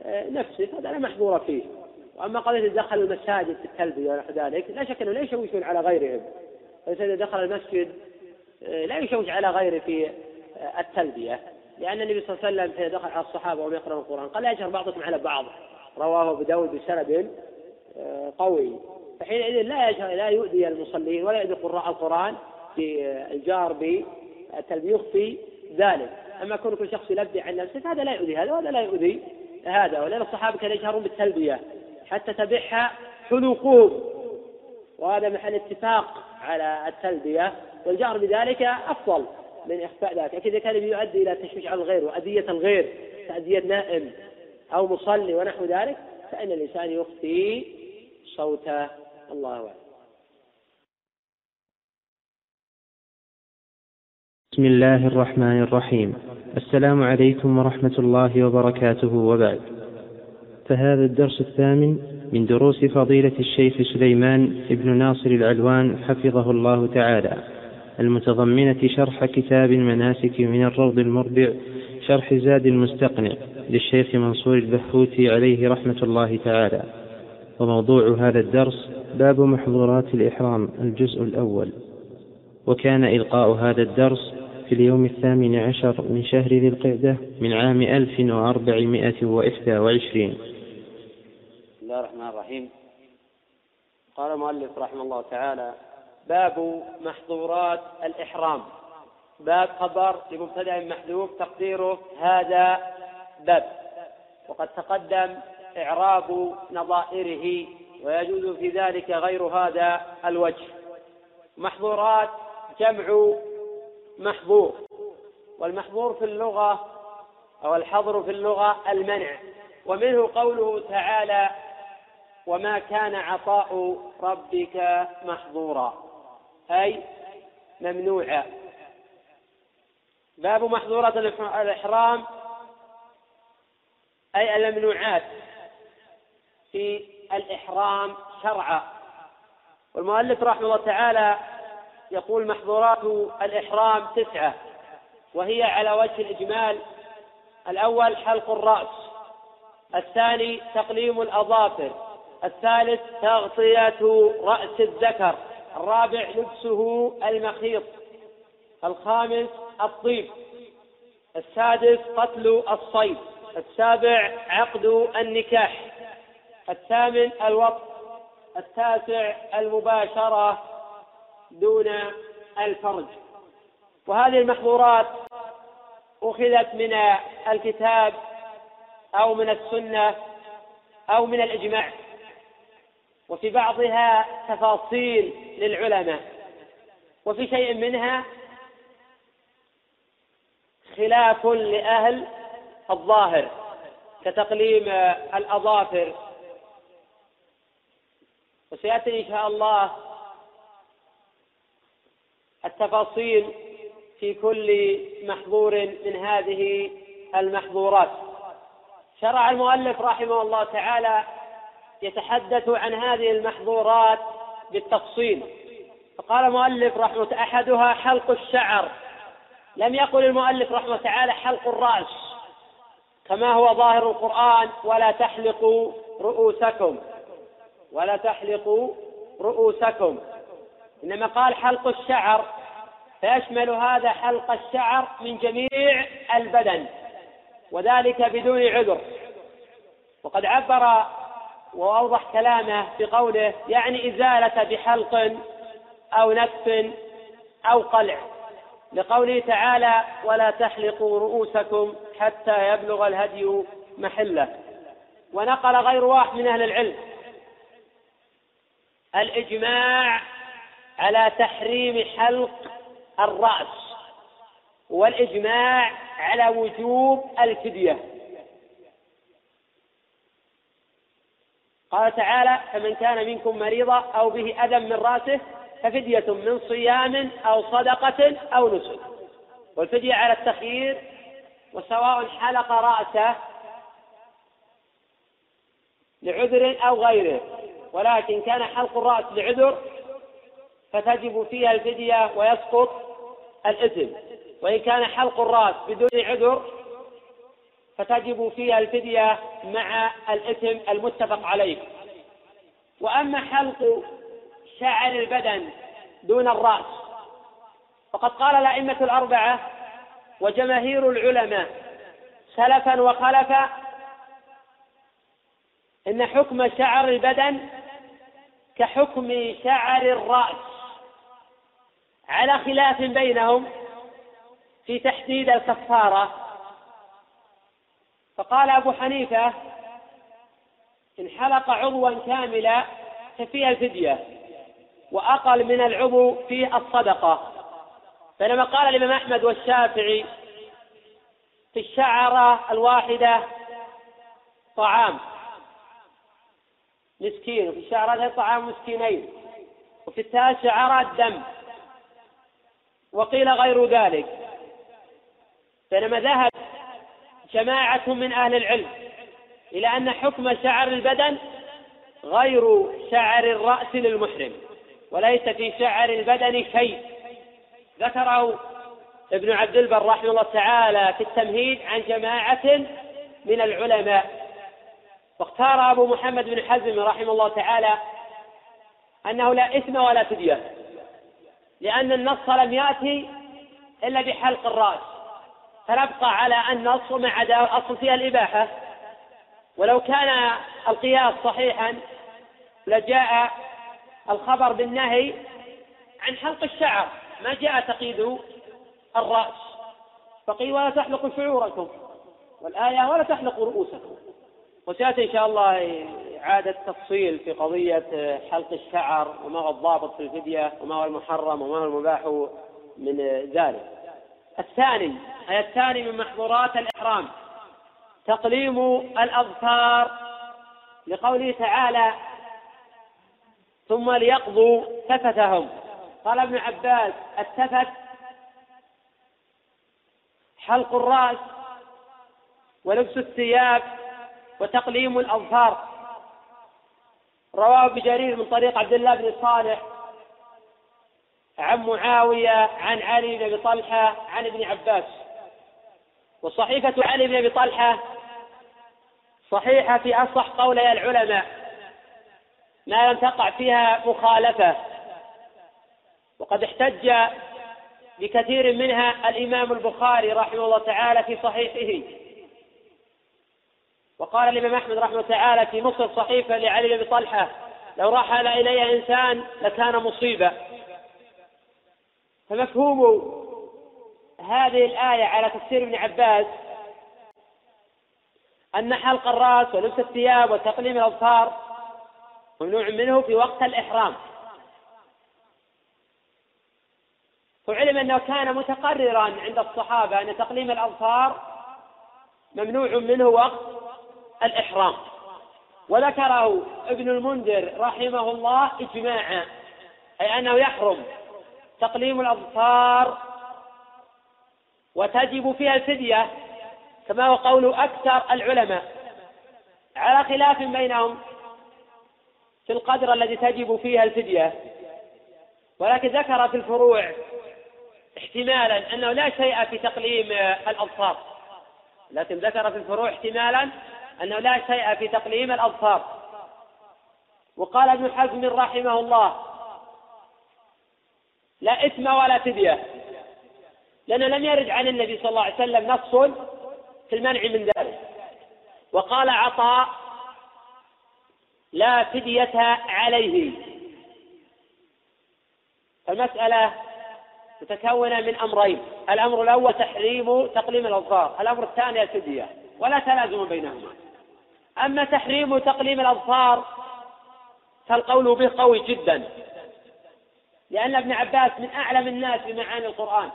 نفسه هذا لا محظور فيه. وأما قضية دخل المساجد في التلبية ونحو ذلك لا شك أنه لا يشوشون على غيرهم. فإذا دخل المسجد آه، لا يشوش على غيره في آه، التلبية. لأن النبي صلى الله عليه وسلم حين دخل على الصحابة وهم يقرأون القرآن قال لا يجهر بعضكم على بعض. رواه أبو داود بسند آه، قوي. فحينئذ لا يجهر لا يؤذي المصلين ولا يؤذي قراء القرآن بالجار بالتلبية يخفي ذلك. أما كون كل شخص يلبي عن نفسه فهذا لا يؤذي هذا وهذا لا يؤذي هذا ولأن الصحابة كانوا يجهرون بالتلبية حتى تبعها حلقهم وهذا محل اتفاق على التلبية والجهر بذلك أفضل من إخفاء ذلك. لكن إذا كان يؤدي إلى تشويش على الغير وأذية الغير كأذية نائم أو مصلي ونحو ذلك فإن الإنسان يخفي صوته. الله أعلم. بسم الله الرحمن الرحيم. السلام عليكم ورحمة الله وبركاته وبعد. فهذا الدرس الثامن من دروس فضيلة الشيخ سليمان بن ناصر العلوان حفظه الله تعالى. المتضمنة شرح كتاب المناسك من الروض المربع شرح زاد المستقنع للشيخ منصور البحوثي عليه رحمة الله تعالى. وموضوع هذا الدرس باب محظورات الإحرام الجزء الأول. وكان إلقاء هذا الدرس في اليوم الثامن عشر من شهر ذي القعدة من عام ألف وأربعمائة وإحدى وعشرين. الله الرحمن الرحيم. قال المؤلف رحمه الله تعالى باب محظورات الإحرام. باب خبر لمبتدأ محذوف تقديره هذا باب. وقد تقدم إعراب نظائره ويجوز في ذلك غير هذا الوجه. محظورات جمع محظور. والمحظور في اللغة أو الحظر في اللغة المنع. ومنه قوله تعالى وما كان عطاء ربك محظورا أي ممنوعا باب محظورة الإحرام أي الممنوعات في الإحرام شرعا. والمؤلف رحمه الله تعالى يقول محظورات الإحرام تسعة وهي على وجه الإجمال الأول حلق الرأس الثاني تقليم الأظافر الثالث تغطية رأس الذكر الرابع لبسه المخيط الخامس الطيب السادس قتل الصيد السابع عقد النكاح الثامن الوقت التاسع المباشرة دون الفرج. وهذه المحظورات أخذت من الكتاب أو من السنة أو من الإجماع. وفي بعضها تفاصيل للعلماء. وفي شيء منها خلاف لأهل الظاهر كتقليم الأظافر. وسيأتي إن شاء الله التفاصيل في كل محظور من هذه المحظورات. شرع المؤلف رحمه الله تعالى يتحدث عن هذه المحظورات بالتفصيل. فقال المؤلف رحمه أحدها حلق الشعر. لم يقل المؤلف رحمه تعالى حلق الرأس كما هو ظاهر القرآن ولا تحلقوا رؤوسكم ولا تحلقوا رؤوسكم. إنما قال حلق الشعر فيشمل هذا حلق الشعر من جميع البدن وذلك بدون عذر. وقد عبر وأوضح كلامه بقوله يعني إزالة بحلق أو نكف أو قلع. لقوله تعالى ولا تحلقوا رؤوسكم حتى يبلغ الهدي محله ونقل غير واحد من أهل العلم الإجماع على تحريم حلق الرأس والإجماع على وجوب الفدية. قال تعالى فمن كان منكم مريضا أو به أذى من رأسه ففدية من صيام أو صدقة أو نسك. والفدية على التخيير وسواء حلق رأسه لعذر أو غيره ولكن كان حلق الرأس لعذر فتجب فيها الفدية ويسقط الإثم وإن كان حلق الرأس بدون عذر فتجب فيها الفدية مع الإثم المتفق عليه. وأما حلق شعر البدن دون الرأس فقد قال الأئمة الأربعة وجماهير العلماء سلفا وخلفا إن حكم شعر البدن كحكم شعر الرأس. على خلاف بينهم في تحديد الكفارة. فقال أبو حنيفة إن حلق عضوا كاملا ففيها الفدية وأقل من العضو في الصدقة. بينما قال الإمام أحمد والشافعي في الشعرة الواحدة طعام مسكين وفي الشعرة طعام مسكينين وفي الثالث شعرات دم وقيل غير ذلك. بينما ذهب جماعة من أهل العلم إلى أن حكم شعر البدن غير شعر الرأس للمحرم وليس في شعر البدن شيء. ذكره ابن عبد البر رحمه الله تعالى في التمهيد عن جماعة من العلماء. واختار أبو محمد بن حزم رحمه الله تعالى أنه لا إثم ولا فدية. لأن النص لم يأتي إلا بحلق الرأس. فنبقى على النص وما عدا الأصل فيها الإباحة. ولو كان القياس صحيحا لجاء الخبر بالنهي عن حلق الشعر. ما جاء تقييد الرأس. فقيل ولا تحلقوا شعوركم. والآية ولا تحلقوا رؤوسكم. وسيأتي إن شاء الله إعادة تفصيل في قضية حلق الشعر وما هو الضابط في الفدية وما هو المحرم وما هو المباح من ذلك. الثاني أي الثاني من محظورات الإحرام تقليم الأظفار لقوله تعالى ثم ليقضوا تفتهم قال ابن عباس التفت حلق الرأس ولبس الثياب وتقليم الأظفار. رواه بجرير من طريق عبد الله بن صالح عن معاوية عن علي بن أبي طلحة عن ابن عباس. وصحيفة علي بن أبي طلحة صحيحة في أصح قولي العلماء ما لم تقع فيها مخالفة. وقد احتج بكثير منها الإمام البخاري رحمه الله تعالى في صحيحه. وقال الإمام أحمد رحمه الله تعالى في نص الصحيفة لعلي بن طلحة لو رحل إلي إنسان لكان مصيبة. فمفهوم هذه الآية على تفسير ابن عباس أن حلق الرأس ولبس الثياب وتقليم الأظفار ممنوع منه في وقت الإحرام. وعلم أنه كان متقررا عند الصحابة أن تقليم الأظفار ممنوع منه وقت الإحرام. وذكره ابن المنذر رحمه الله إجماعا أي أنه يحرم تقليم الأظفار وتجب فيها الفدية كما هو قول أكثر العلماء. على خلاف بينهم في القدر الذي تجب فيها الفدية. ولكن ذكر في الفروع احتمالا أنه لا شيء في تقليم الأظفار لكن ذكر في الفروع احتمالا أنه لا شيء في تقليم الأظفار وقال ابن حزم رحمه الله لا إثم ولا فدية لأنه لم يرد عن النبي صلى الله عليه وسلم نص في المنع من ذلك. وقال عطاء لا فدية عليه. المسألة متكونة من أمرين الأمر الأول تحريم تقليم الأظفار الأمر الثاني الفدية ولا تلازم بينهما. أما تحريم تقليم الأظفار فالقول به قوي جدا لأن ابن عباس من أعلم الناس بمعاني القرآن.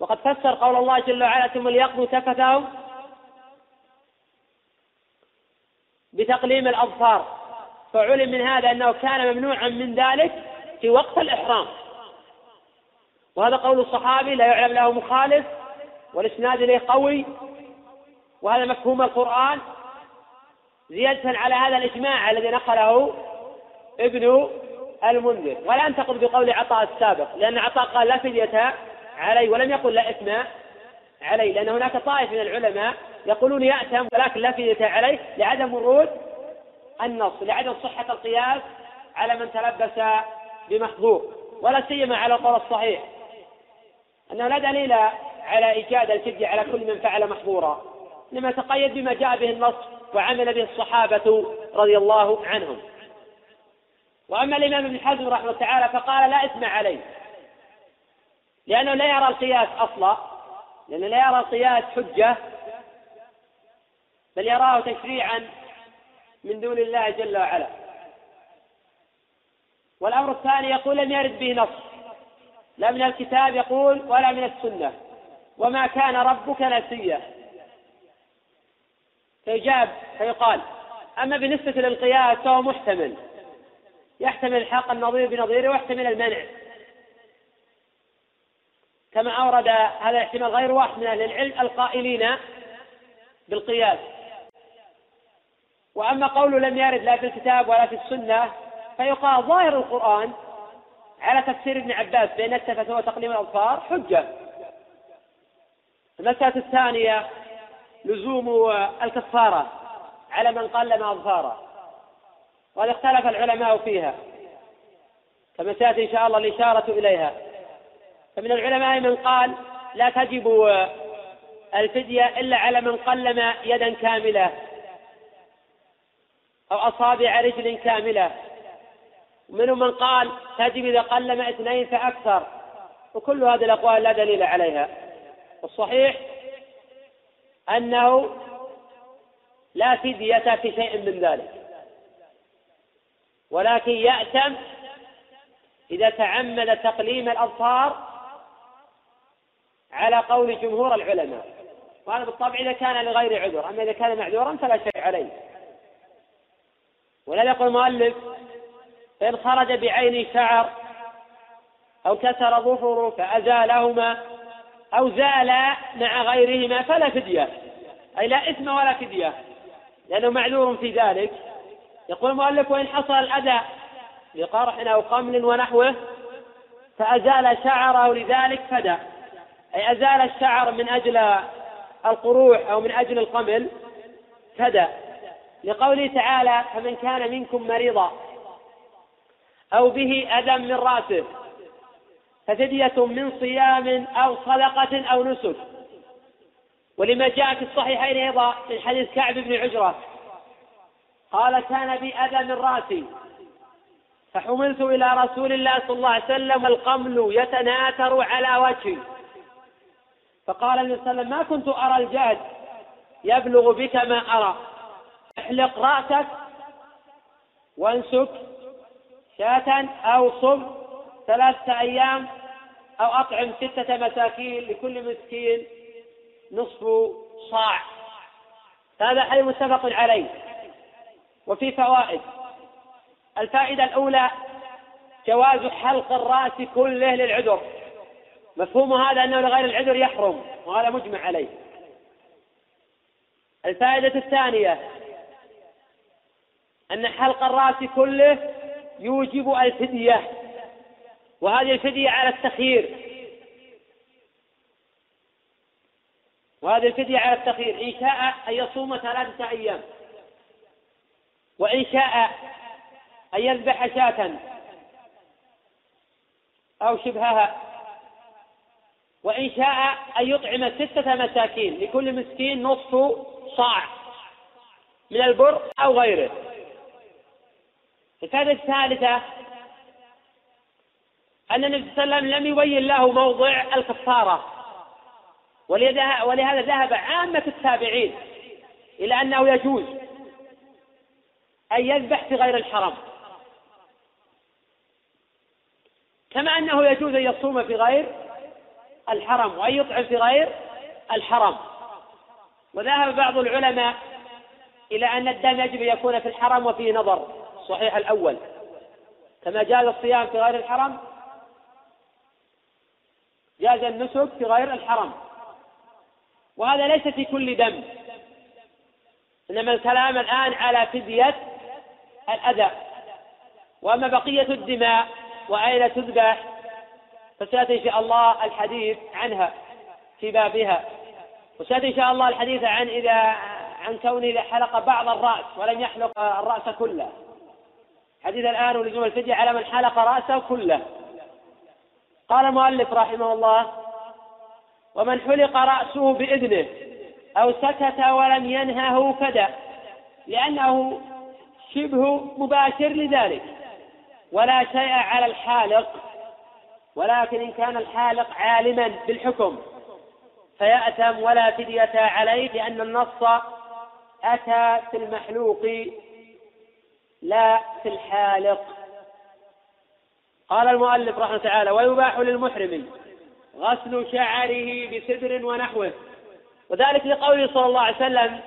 وقد فسر قول الله جل وعلا ثم ليقضوا تفتهم بتقليم الأظفار فعلم من هذا أنه كان ممنوعا من ذلك في وقت الإحرام. وهذا قول الصحابي لا يعلم له مخالف والإسناد إليه قوي وهذا مفهوم القرآن. زيادة على هذا الإجماع الذي نقله ابن المنذر. ولا أنتقد بقول عطاء السابق لأن عطاء قال لا فدية علي ولم يقل لا إثم عليه لأن هناك طائف من العلماء يقولون يأتم ولكن لا فدية عليه لعدم ورود النص لعدم صحة القياس على من تلبس بمحظور ولا سيما على القول الصحيح. أنه لا دليل على إيجاد الفدية على كل من فعل محظورا إنما تقيد بما جاء به النص. وعمل به الصحابة رضي الله عنهم. وأما الإمام ابن حزم رحمه الله تعالى فقال لا إثم عليه لأنه لا يرى القياس أصلا لأنه لا يرى القياس حجة بل يراه تشريعا من دون الله جل وعلا. والأمر الثاني يقول لم يرد به نص لا من الكتاب يقول ولا من السنة. وما كان ربك نسيا. فيجاب فيقال أما بالنسبة للقياس فهو محتمل. يحتمل الحق النظير بنظيره ويحتمل المنع. كما أورد هذا الاحتمال غير واحد من أهل العلم القائلين بالقياس. وأما قوله لم يرد لا في الكتاب ولا في السنة فيقال ظاهر القرآن على تفسير ابن عباس بأن التفت هو تقليم الأظفار حجة. المسألة الثانية لزوم الكفارة على من قلم أظفاره وقد اختلف العلماء فيها كما سيأتي إن شاء الله الإشارة إليها. فمن العلماء من قال لا تجب الفدية إلا على من قلم يدا كاملة أو أصابع رجل كاملة. ومنهم من قال تجب إذا قلم اثنين فأكثر. وكل هذه الأقوال لا دليل عليها. والصحيح أنه لا فدية في شيء من ذلك. ولكن يأتم إذا تعمد تقليم الأظفار على قول جمهور العلماء. وهذا بالطبع إذا كان لغير عذر أما إذا كان معذورا فلا شيء عليه. ولا يقول المؤلف فإن خرج بعين شعر أو كسر ظفره فأزالهما أو زال مع غيرهما فلا فدية. أي لا إثم ولا فدية. لأنه معذور في ذلك. يقول المؤلف وإن حصل الأذى بقرح أو قمل ونحوه فأزال شعره لذلك فدى. أي أزال الشعر من أجل القروح أو من أجل القمل فدى. لقوله تعالى فمن كان منكم مريضا أو به أذى من رأسه. ففدية من صيام أو صدقة أو نسك. ولما جاء في الصحيحين أيضا من حديث كعب بن عجرة قال كان بي أذى من رأسي. فحملت إلى رسول الله صلى الله عليه وسلم القمل يتناثر على وجهي. فقال النبي صلى الله عليه وسلم ما كنت أرى الجهد يبلغ بك ما أرى. احلق رأسك وانسك شاة أو صم ثلاثة أيام أو أطعم ستة مساكين لكل مسكين نصف صاع. هذا حديث متفق عليه. وفي فوائد. الفائدة الأولى جواز حلق الرأس كله للعذر. مفهوم هذا أنه لغير العذر يحرم وهذا مجمع عليه. الفائدة الثانية أن حلق الرأس كله يوجب الفدية. وهذه الفدية على التخيير. وهذه الفدية على التخيير. إن شاء أن يصوم ثلاثة أيام. وإن شاء أن يذبح شاة أو شبهها. وإن شاء أن يطعم ستة مساكين لكل مسكين نصف صاع من البر أو غيره. الفائدة الثالثة أن النبي صلى الله عليه وسلم لم يبين له موضع الكفارة. ولهذا ذهب عامة التابعين إلى أنه يجوز أن يذبح في غير الحرم. كما أنه يجوز أن يصوم في غير الحرم وأن يطعم في غير الحرم. وذهب بعض العلماء إلى أن الدم يجب أن يكون في الحرم وفيه نظر صحيح الأول. كما جاز الصيام في غير الحرم جاز النسك في غير الحرم. وهذا ليس في كل دم. إنما الكلام الآن على فدية الأذى. وأما بقية الدماء وأين تذبح فسيأتي إن شاء الله الحديث عنها في بابها. وسيأتي إن شاء الله الحديث عن إذا عن كونه إذا حلق بعض الرأس ولم يحلق الرأس كله. حديث الآن ولزوم الفدية على من حلق رأسه كله. قال المؤلف رحمه الله ومن حلق رأسه بإذنه أو سكت ولم ينهه فدى لأنه شبه مباشر لذلك ولا شيء على الحالق ولكن إن كان الحالق عالما بالحكم فيأتم ولا فدية عليه لأن النص أتى في المحلوق لا في الحالق. قال المؤلف رحمه الله تعالى ويباح للمحرم غسل شعره بسدر ونحوه. وذلك لقوله صلى الله عليه وسلم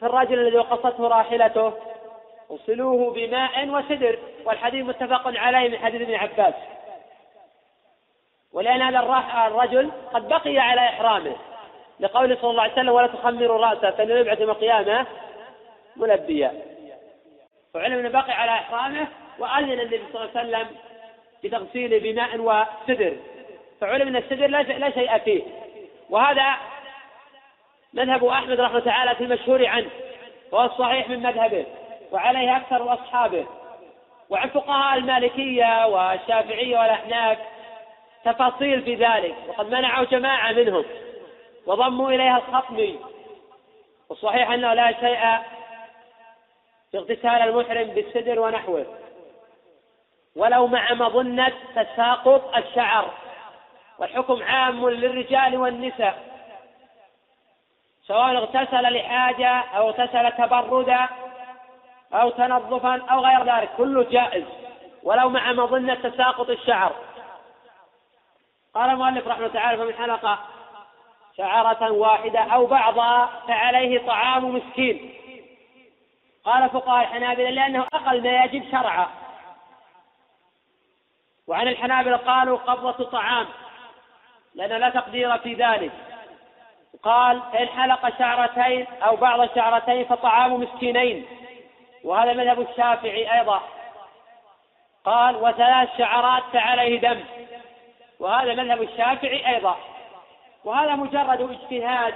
في الرجل الذي وقصته راحلته اغسلوه بماء وسدر. والحديث متفق عليه من حديث ابن عباس. ولأن هذا الرجل قد بقي على إحرامه. لقوله صلى الله عليه وسلم ولا تخمروا رأسه فإنه يبعث يوم القيامة ملبيا. وعلم أنه بقي على إحرامه وأذن النبي صلى الله عليه وسلم بتغسيله بماء وسدر. فعلم أن السدر لا شيء فيه. وهذا مذهب أحمد رحمه تعالى في المشهور عنه. وهو الصحيح من مذهبه. وعليه أكثر أصحابه. وعن فقهاء المالكية والشافعية والأحناف تفاصيل في ذلك. وقد منعوا جماعة منهم. وضموا إليها الخطمي والصحيح أنه لا شيء في اغتسال المحرم بالسدر ونحوه. ولو مع مظنة تساقط الشعر. والحكم عام للرجال والنساء. سواء اغتسل لحاجة أو اغتسل تبردا أو تنظفا أو غير ذلك كله جائز. ولو مع مظنة تساقط الشعر. قال المؤلف رحمه الله تعالى فمن حلق شعرة واحدة أو بعضها فعليه طعام مسكين. قال فقهاء الحنابلة لأنه أقل ما يجب شرعا وعن الحنابلة قالوا قبضة طعام لأن لا تقدير في ذلك. قال فإن حلق شعرتين أو بعض الشعرتين فطعام مسكينين وهذا مذهب الشافعي أيضا. قال وثلاث شعرات فعليه دم وهذا مذهب الشافعي أيضا. وهذا مجرد اجتهاد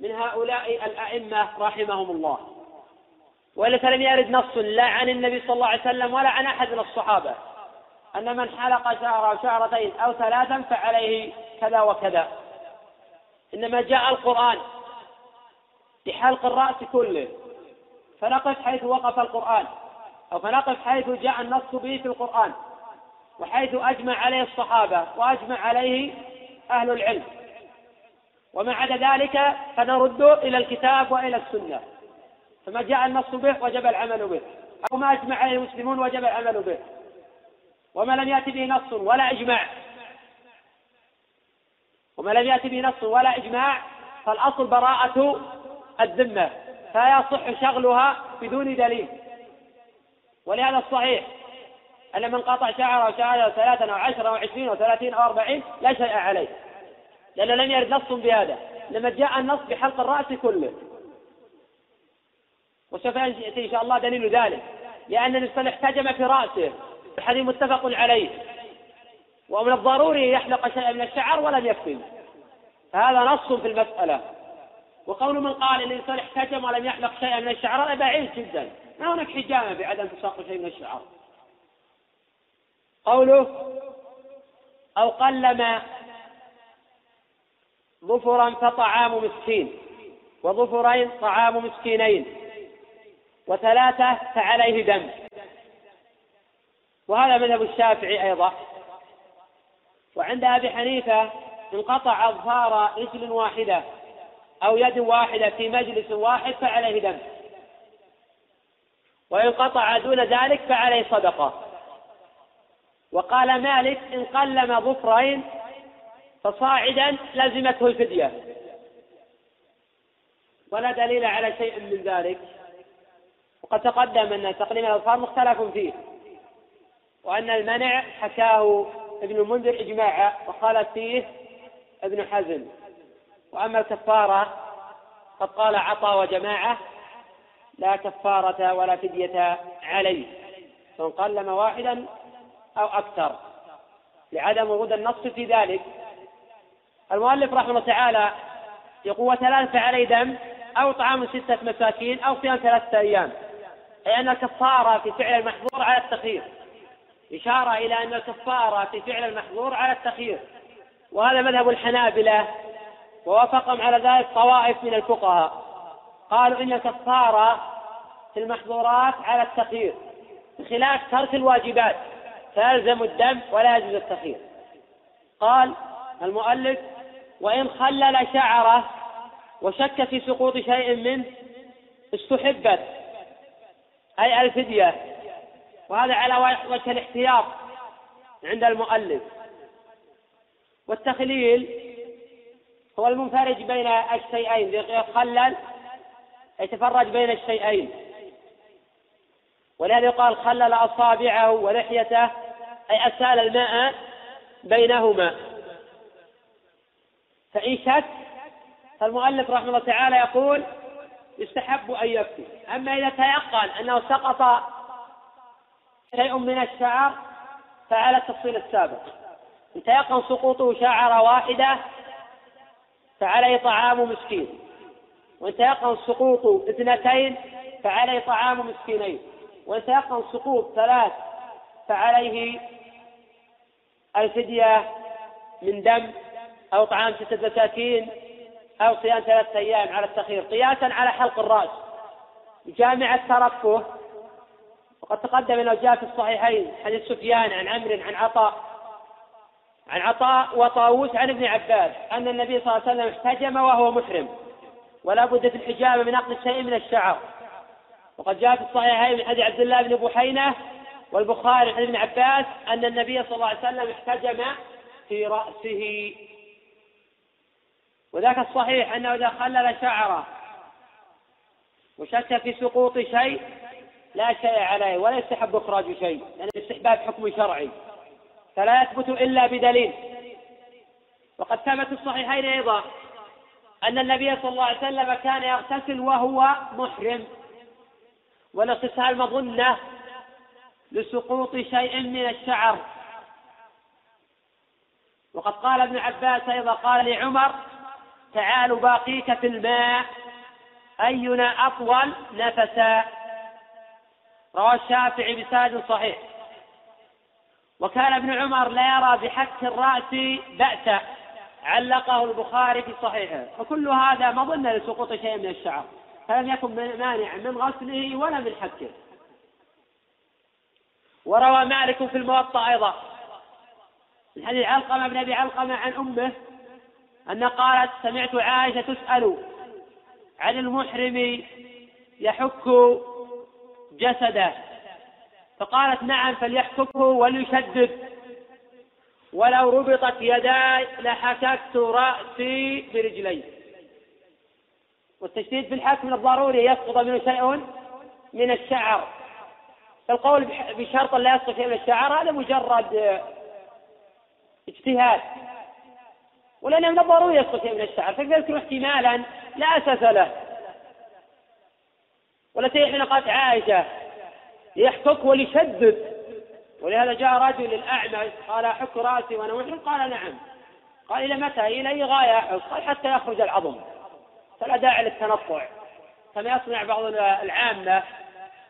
من هؤلاء الأئمة رحمهم الله. وإلا فلم يرد نص لا عن النبي صلى الله عليه وسلم ولا عن أحد من الصحابة. أن من حلق شعره أو شعرتين أو ثلاثا فعليه كذا وكذا. إنما جاء القرآن بحلق الرأس كله. فنقف حيث وقف القرآن أو فنقف حيث جاء النص به في القرآن وحيث أجمع عليه الصحابة وأجمع عليه أهل العلم. وما عدا ذلك فنرد إلى الكتاب وإلى السنة. فما جاء النص به وجب العمل به أو ما أجمع عليه المسلمون وجب العمل به. وما لم يأتي به نص ولا إجماع. وما لم يأتي به نص ولا إجماع فالأصل براءة الذمة فلا يصح شغلها بدون دليل. ولهذا الصحيح أن من قطع شعره شعره ثلاثا أو عشرا أو عشرين أو ثلاثين أو أربعين لا شيء عليه لأنه لم يرد نص بهذا لما جاء النص بحلق الرأس كله. وسوف يأتي إن شاء الله دليل ذلك لأن الإنسان احتجم في رأسه. الحديث متفق عليه. ومن الضروري يحلق شيئا من الشعر ولم يكفي. هذا نص في المسألة. وقول من قال إن الإنسان احتجم ولم يحلق شيئا من الشعر هذا بعيد جدا. ما هناك حجامة بعدم تساقط شيء من الشعر. قوله أو قلم ظفرا فطعام مسكين وظفرين طعام مسكينين وثلاثة فعليه دم. وهذا مذهب الشافعي أيضا. وعند أبي حنيفة انقطع أظفار رجل واحدة أو يد واحدة في مجلس واحد فعليه دم. وإن قطع دون ذلك فعليه صدقة. وقال مالك إن قلم ظفرين فصاعدا لزمته الفدية. ولا دليل على شيء من ذلك. وقد تقدم أن تقليم الأظفار مختلف فيه. وأن المنع حكاه ابن المنذر إجماعا وقال فيه ابن حزم. وأما الكفارة قد قال عطى وجماعة لا كفارة ولا فدية عليه سواء قلم واحدا أو أكثر لعدم ورود النص في ذلك. المؤلف رحمه الله تعالى يقول وثلاثة عليه دم أو طعام ستة مساكين أو صيام ثلاثة أيام. أي أن الكفارة في فعل المحظور على التخيير. إشارة إلى أن الكفارة في فعل المحظور على التخيير وهذا مذهب الحنابلة ووافقهم على ذلك طوائف من الفقهاء. قالوا إن الكفارة في المحظورات على التخيير بخلاف ترك الواجبات فيلزم الدم ولا يجوز التخيير. قال المؤلف وإن خلل شعره وشك في سقوط شيء منه استحبت أي الفدية. وهذا على وجه الاحتياط عند المؤلف. والتخليل هو المنفرج بين الشيئين يخلل يتفرج بين الشيئين. ولهذا يقال خلل أصابعه ولحيته أي أسال الماء بينهما. فإن شك فالمؤلف رحمه الله تعالى يقول يستحب أن يكفي أما إذا تيقن أنه سقط شيء من الشعر فعلى التفصيل السابق. إن تيقن سقوطه شعرة واحدة فعليه طعام مسكين. وإن تيقن سقوط اثنتين فعليه طعام مسكينين. وإن تيقن سقوط ثلاث فعليه الفدية من دم أو طعام ستة مساكين أو صيام ثلاثة أيام على التخيير قياسا على حلق الرأس. جامع الترفه وقد تقدم انه جاء في الصحيحين حديث سفيان عن عمرو عن عطاء. عن عطاء وطاووس عن ابن عباس أن النبي صلى الله عليه وسلم احتجم وهو محرم ولا بد في الحجامه من اخذ شيء من الشعر. وقد جاء في الصحيحين من حديث عبد الله بن بحينة والبخاري عن ابن عباس أن النبي صلى الله عليه وسلم احتجم في رأسه. وذاك الصحيح أنه إذا خلل شعره وشك في سقوط شيء لا شيء عليه ولا يستحب إخراج شيء لأن يعني الاستحباب حكم شرعي. فلا يثبت إلا بدليل. وقد ثبت في الصحيحين أيضا أن النبي صلى الله عليه وسلم كان يغتسل وهو محرم. والإغتسال مظنة لسقوط شيء من الشعر. وقد قال ابن عباس أيضا قال لعمر تعال باقيك في الماء أينا أطول نفسا؟ رواه الشافعي بسند صحيح. وكان ابن عمر لا يرى بحك الرأس بأسا علقه البخاري في صحيحه. وكل هذا مظنة لسقوط شيء من الشعر. فلم يكن مانعا من غسله ولا من حكه. وروى مالك في الموطأ أيضا. من حديث علقمة بن أبي علقمة عن أمه أن قالت سمعت عائشة تسأل عن المحرم يحك جسده. فقالت نعم فليحككه وليشدد. ولو ربطت يداي لحككت رأسي برجلي. والتشديد في الحك من الضروري يسقط منه شيء من الشعر. القول بشرط لا يسقط شيء من الشعر هذا مجرد اجتهاد. ولأن من الضروري يسقط شيء من الشعر. فيذكر احتمالا لا أساس له. والتي حين قالت عائشة. يحكك وليشدد. ولهذا جاء رجل الأعمى قال أحك رأسي وأنا محرم قال نعم. قال إلى متى؟ إلى أي غاية أحك؟ قال حتى يخرج العظم. فلا داعي للتنطع. كما يصنع بعض العامة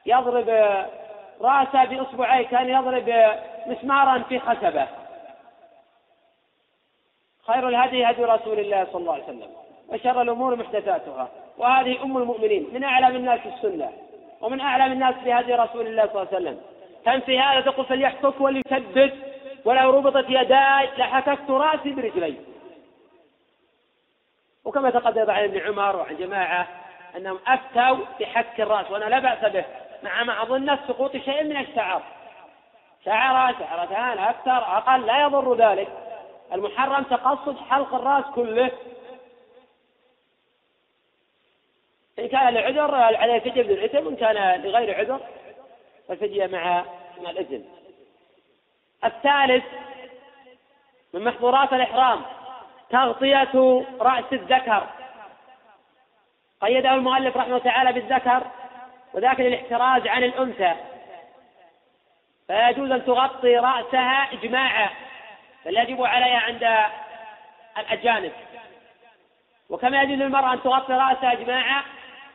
يضرب رأسه بإصبعيه كان يضرب مسمارا في خشبة. خير الهدي هدي رسول الله صلى الله عليه وسلم وشر الأمور محدثاتها. وهذه أم المؤمنين من أعلم الناس السنة ومن أعلم الناس بهدي رسول الله صلى الله عليه وسلم. تنفي هذا تقول فليحكك وليشدد ولو ربطت يداي لحككت راسي برجلي. وكما تقدم عن ابن عمر وعن جماعة أنهم أفتوا بحك الرأس وأنا لا بأس به مع ما أظن سقوط شيء من الشعر. شعرة شعرتان أكثر أقل لا يضر ذلك. المحرم تقصد حلق الرأس كله إن كان لعذر عليه فدية بالإثم إن كان لغير عذر فالفدية مع مع الإثم. الثالث من محظورات الإحرام تغطية رأس الذكر. قيده المؤلف رحمه الله تعالى بالذكر وذاك للاحتراز عن الأنثى. فيجوز أن تغطي رأسها إجماعا بل يجب عليها عند الأجانب. وكما يجوز للمرأة أن تغطي رأسها إجماعا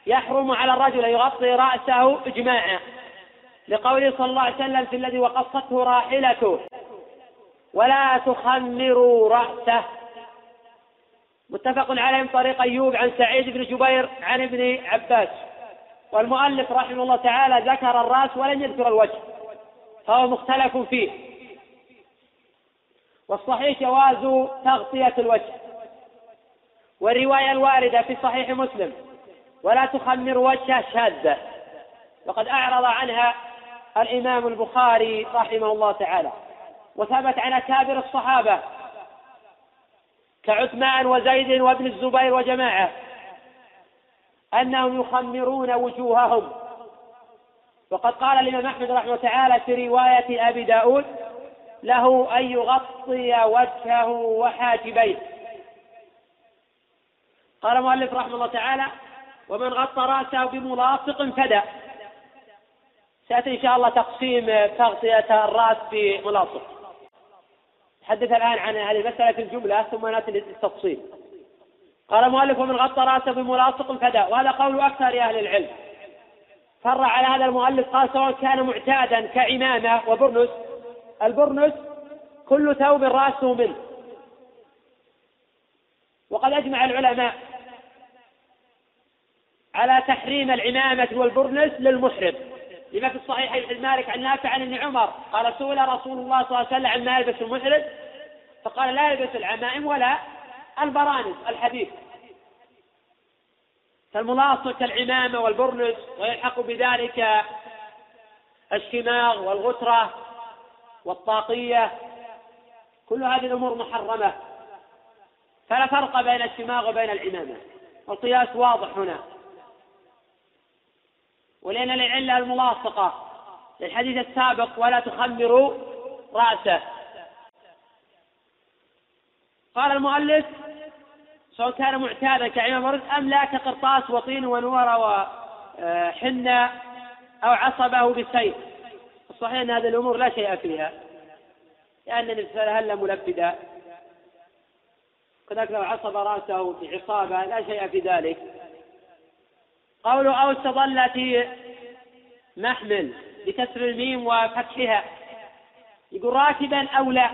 يحرم على الرجل أن يغطي رأسه إجماعا. لقوله صلى الله عليه وسلم في الذي وقصته راحلته ولا تخمروا رأسه. متفق عليه من طريق أيوب عن سعيد بن جبير عن ابن عباس. والمؤلف رحمه الله تعالى ذكر الرأس ولم يذكر الوجه فهو مختلف فيه. والصحيح جواز تغطية الوجه. والرواية الواردة في صحيح مسلم. ولا تخمر وجهه شاذة وقد أعرض عنها الإمام البخاري رحمه الله تعالى وثبت عن أكابر الصحابة كعثمان وزيد وابن الزبير وجماعة أنهم يخمرون وجوههم. وقد قال الإمام أحمد رحمه الله تعالى في رواية أبي داود له أن يغطي وجهه وحاجبيه. قال المؤلف رحمه الله تعالى ومن غطى رأسه بملاصق فدى سيأتي إن شاء الله تقسيم تغطية الرأس بملاصق. نتحدث الآن عن هذه المسألة في الجملة ثم نأتي للتفصيل. قال المؤلف ومن غطى رأسه بملاصق فدى وهذا قول أكثر أهل العلم. فرع على هذا المؤلف قال سواء كان معتادا كعمامة وبرنس البرنس كل ثوب رأسه منه. وقد أجمع العلماء على تحريم العمامة والبرنس للمحرم. لما في الصحيح عن مالك عن نافع عن ابن عمر قال سئل رسول الله صلى الله عليه وسلم عما يلبس المحرم؟ فقال لا يلبس العمائم ولا البرانس الحديث فالملاصق كالعمامة والبرنس ويلحق بذلك الشماغ والغترة والطاقية. كل هذه الأمور محرمة. فلا فرق بين الشماغ وبين العمامة. والقياس واضح هنا. ولأن العلة الملاصقة. للحديث السابق ولا تخمروا رأسه. قال المؤلف سواء كان معتادا كعمام ورد أم لا كقرطاس وطين ونور وحنة أو عصبة بالسيف. الصحيح أن هذه الأمور لا شيء فيها. لأن عليه وسلم ملبدا؟ كذلك لو عصب رأسه بعصابة لا شيء في ذلك. قوله أو استظل في محمل بكسر الميم وفتحها. يقول راكبا أو لا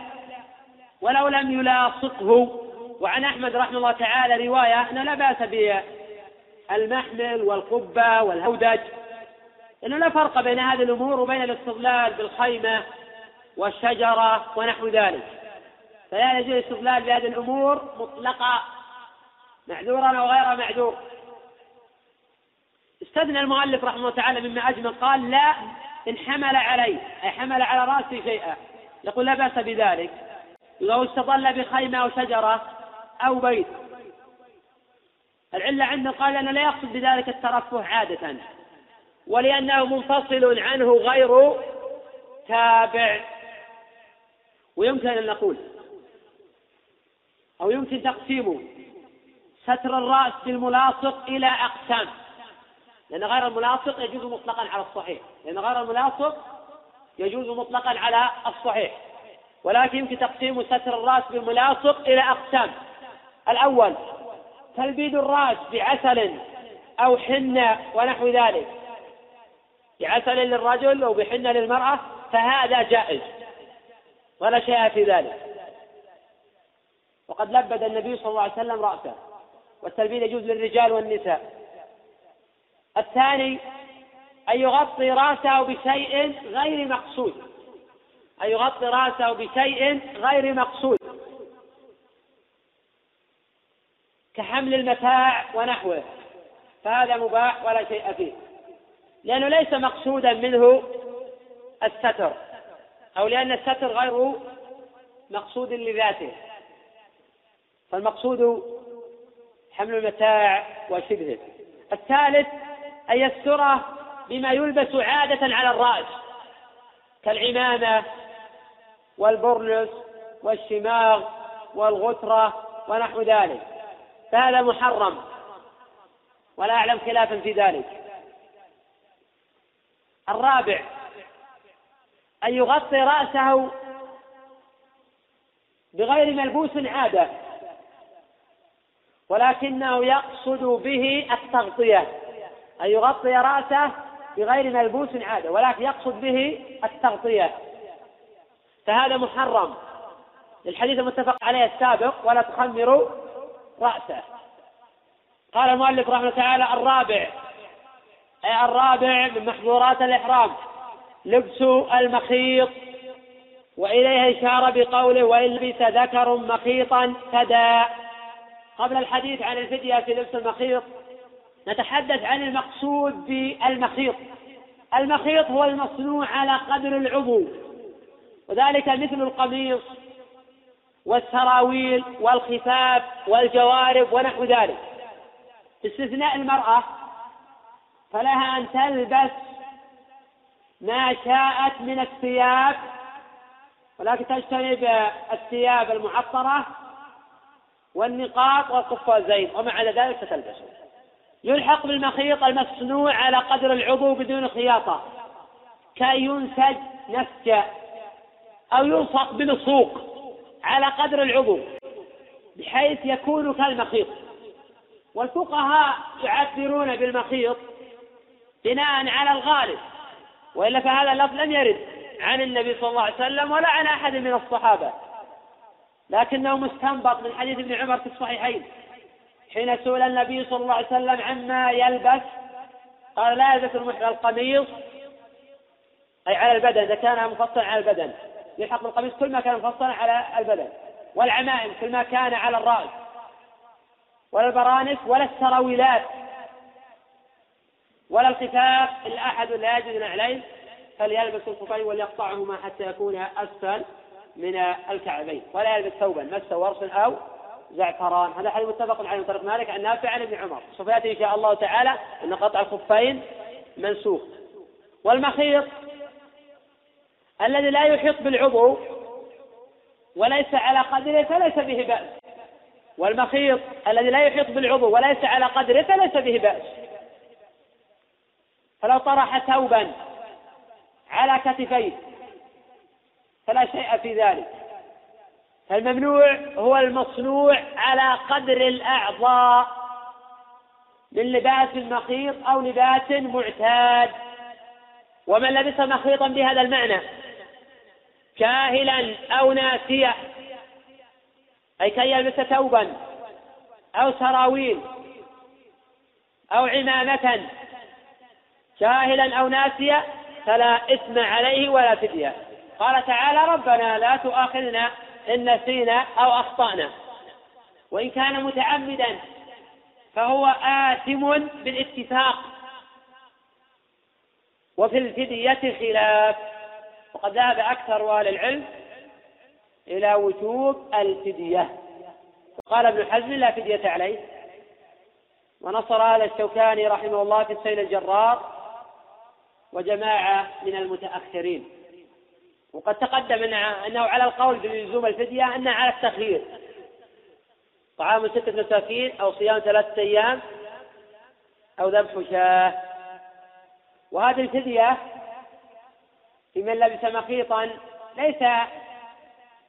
ولو لم يلاصقه. وعن أحمد رحمه الله تعالى رواية أنه لا بأس بالمحمل والقبة والهودج. لأنه لا فرق بين هذه الأمور وبين الاستظلال بالخيمة والشجرة ونحو ذلك. فلا يجوز الاستظلال بهذه الأمور مطلقة معذورا أو غير معذور استثنى المؤلف رحمه الله تعالى مما أجمل قال لا إن حمل عليه أي حمل على رأسه شيئا. يقول لا بأس بذلك. لو استظل بخيمة أو شجرة أو بيت. العلة عنده قال أنه لا يقصد بذلك الترفه عادة. ولأنه منفصل عنه غير تابع. ويمكن أن نقول أو يمكن تقسيمه. ستر الرأس بالملاصق إلى أقسام. لأن غير الملاصق يجوز مطلقا على الصحيح. لأن غير الملاصق يجوز مطلقا على الصحيح. ولكن يمكن تقسيم ستر الرأس بالملاصق إلى أقسام. الأول تلبيد الرأس بعسل أو حنة ونحو ذلك. بعسل للرجل أو بحنة للمرأة فهذا جائز. ولا شيء في ذلك. وقد لبد النبي صلى الله عليه وسلم رأسه. والتلبيد يجوز للرجال والنساء. الثاني أن يغطي رأسه بشيء غير مقصود. أن يغطي رأسه بشيء غير مقصود. كحمل المتاع ونحوه. فهذا مباح ولا شيء فيه. لأنه ليس مقصودا منه الستر. أو لأن الستر غير مقصود لذاته. فالمقصود حمل المتاع وشبهه. الثالث أن يستره بما يلبس عادة على الرأس كالعمامة والبرنس والشماغ والغترة ونحو ذلك. فهذا محرم ولا أعلم خلافا في ذلك. الرابع أن يغطي رأسه بغير ملبوس عادة ولكنه يقصد به التغطية. أن يغطي رأسه بغير ملبوس عادة ولكن يقصد به التغطية. فهذا محرم. للحديث المتفق عليه السابق ولا تخمروا رأسه. قال المؤلف رحمه الله تعالى الرابع أي الرابع من محظورات الإحرام لبس المخيط وإليه إشارة بقوله وإن لبس ذكر مخيطا فدا قبل الحديث عن الفدية في لبس المخيط نتحدث عن المقصود بالمخيط. المخيط هو المصنوع على قدر العضو وذلك مثل القميص والسراويل والخفاف والجوارب ونحو ذلك. باستثناء المرأة فلها أن تلبس ما شاءت من الثياب ولكن تجتنب الثياب المعطرة والنقاط والقفازين ومع ذلك ستلبسه. يلحق بالمخيط المصنوع على قدر العضو بدون خياطة. كي ينسج نسجا أو يلصق بلصوق على قدر العضو بحيث يكون كالمخيط. والفقهاء يعبرون بالمخيط بناء على الغالب وإلا فهذا اللفظ لم يرد عن النبي صلى الله عليه وسلم ولا عن أحد من الصحابة. لكنه مستنبط من حديث ابن عمر في الصحيحين. حين سئل النبي صلى الله عليه وسلم عما يلبس قال لا يلبس المحرم القميص أي على البدن إذا كان مفصلا على البدن. يلحق بالقميص كل ما كان مفصلا على البدن. والعمائم كل ما كان على الرأس. ولا البرانس ولا السراويلات. ولا الخفاف إلا أحد لا يجد نعلين فليلبس الخفين وليقطعهما حتى يكون أسفل من الكعبين. ولا يلبس ثوبا مس ورس أو زعفران. هذا حديث متفق عليه من طريق مالك عن نافع عن ابن عمر. سوف يأتي إن شاء الله تعالى أن قطع الخفين منسوخ. والمخيط الذي لا يحيط بالعضو وليس على قدره فليس به بأس. والمخيط الذي لا يحيط بالعضو وليس على قدره فليس به بأس. فلو طرح ثوبا على كتفيه فلا شيء في ذلك. الممنوع هو المصنوع على قدر الأعضاء من لباس مخيط أو لباس معتاد. ومن لبس مخيطا بهذا المعنى كاهلا أو ناسيا أي كي يلبس ثوبا أو سراويل أو عمامة جاهلا أو ناسيا فلا إثم عليه ولا فدية. قال تعالى ربنا لا تؤاخذنا إن نسينا أو أخطأنا. وإن كان متعمدا فهو آثم بالاتفاق وفي الفدية خلاف وقد ذهب أكثر أهل العلم إلى وجوب الفدية. وقال ابن حزم لا فدية عليه. ونصر هذا الشوكاني رحمه الله في السيل الجرار وجماعة من المتأخرين. وقد تقدم أنه على القول بلزوم الفدية أنها على التخيير. طعام ستة مساكين أو صيام ثلاثة أيام أو ذبح شاة. وهذه الفدية في من لبس مخيطا ليس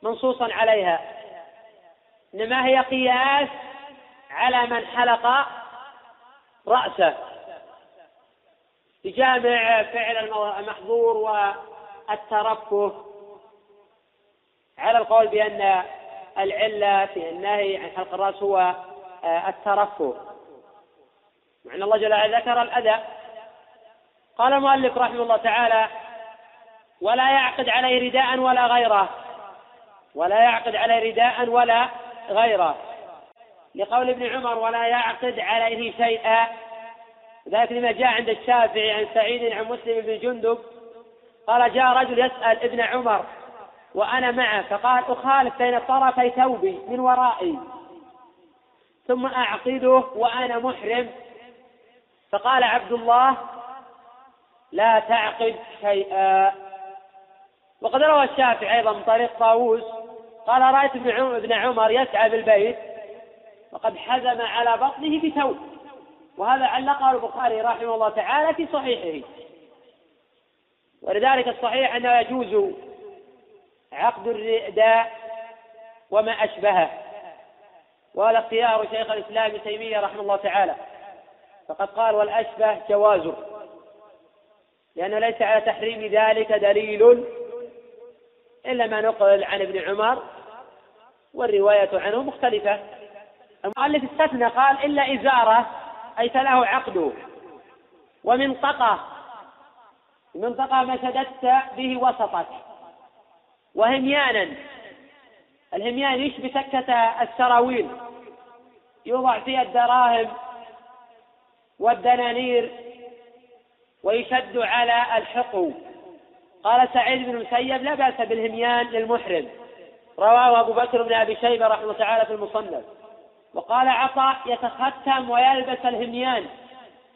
منصوصا عليها إنما هي قياس على من حلق رأسه. بجامع فعل المحظور والترفه على القول بأن العلة في النهي عن حلق الرأس هو آه، الترفه مع أن الله جل وعلا ذكر الأذى. قال المؤلف رحمه الله تعالى ولا يعقد عليه رداء ولا غيره. ولا يعقد عليه رداء ولا غيره. لقول ابن عمر ولا يعقد عليه شيئا. ذلك لما جاء عند الشافعي عن سعيد عن مسلم بن جندب قال جاء رجل يسأل ابن عمر وأنا معه فقال أخالف بين طرفي ثوبي من ورائي ثم أعقده وأنا محرم. فقال عبد الله لا تعقد شيئا. وقد روى الشافعي أيضا من طريق طاووس قال رأيت ابن عمر يسعى بالبيت وقد حزم على بطنه بثوب. وهذا علقه البخاري رحمه الله تعالى في صحيحه. ولذلك الصحيح أنه يجوز عقد الرداء وما أشبهه. وهذا اختيار شيخ الإسلام ابن تيمية رحمه الله تعالى. فقد قال والأشبه جوازه. لأنه ليس على تحريم ذلك دليل إلا ما نقل عن ابن عمر والرواية عنه مختلفة. المؤلف استثنى قال إلا إزارة أي فله عقد ومنطقة منطقة ما شددت به وسطك. وهميانا. الهميان يشبه سكة السراويل؟ يوضع فيها الدراهم والدنانير ويشد على الحقو قال سعيد بن المسيب لا بأس بالهميان للمحرم. رواه أبو بكر بن أبي شيبة رحمه الله تعالى في المصنف. وقال عطاء يتختم ويلبس الهميان.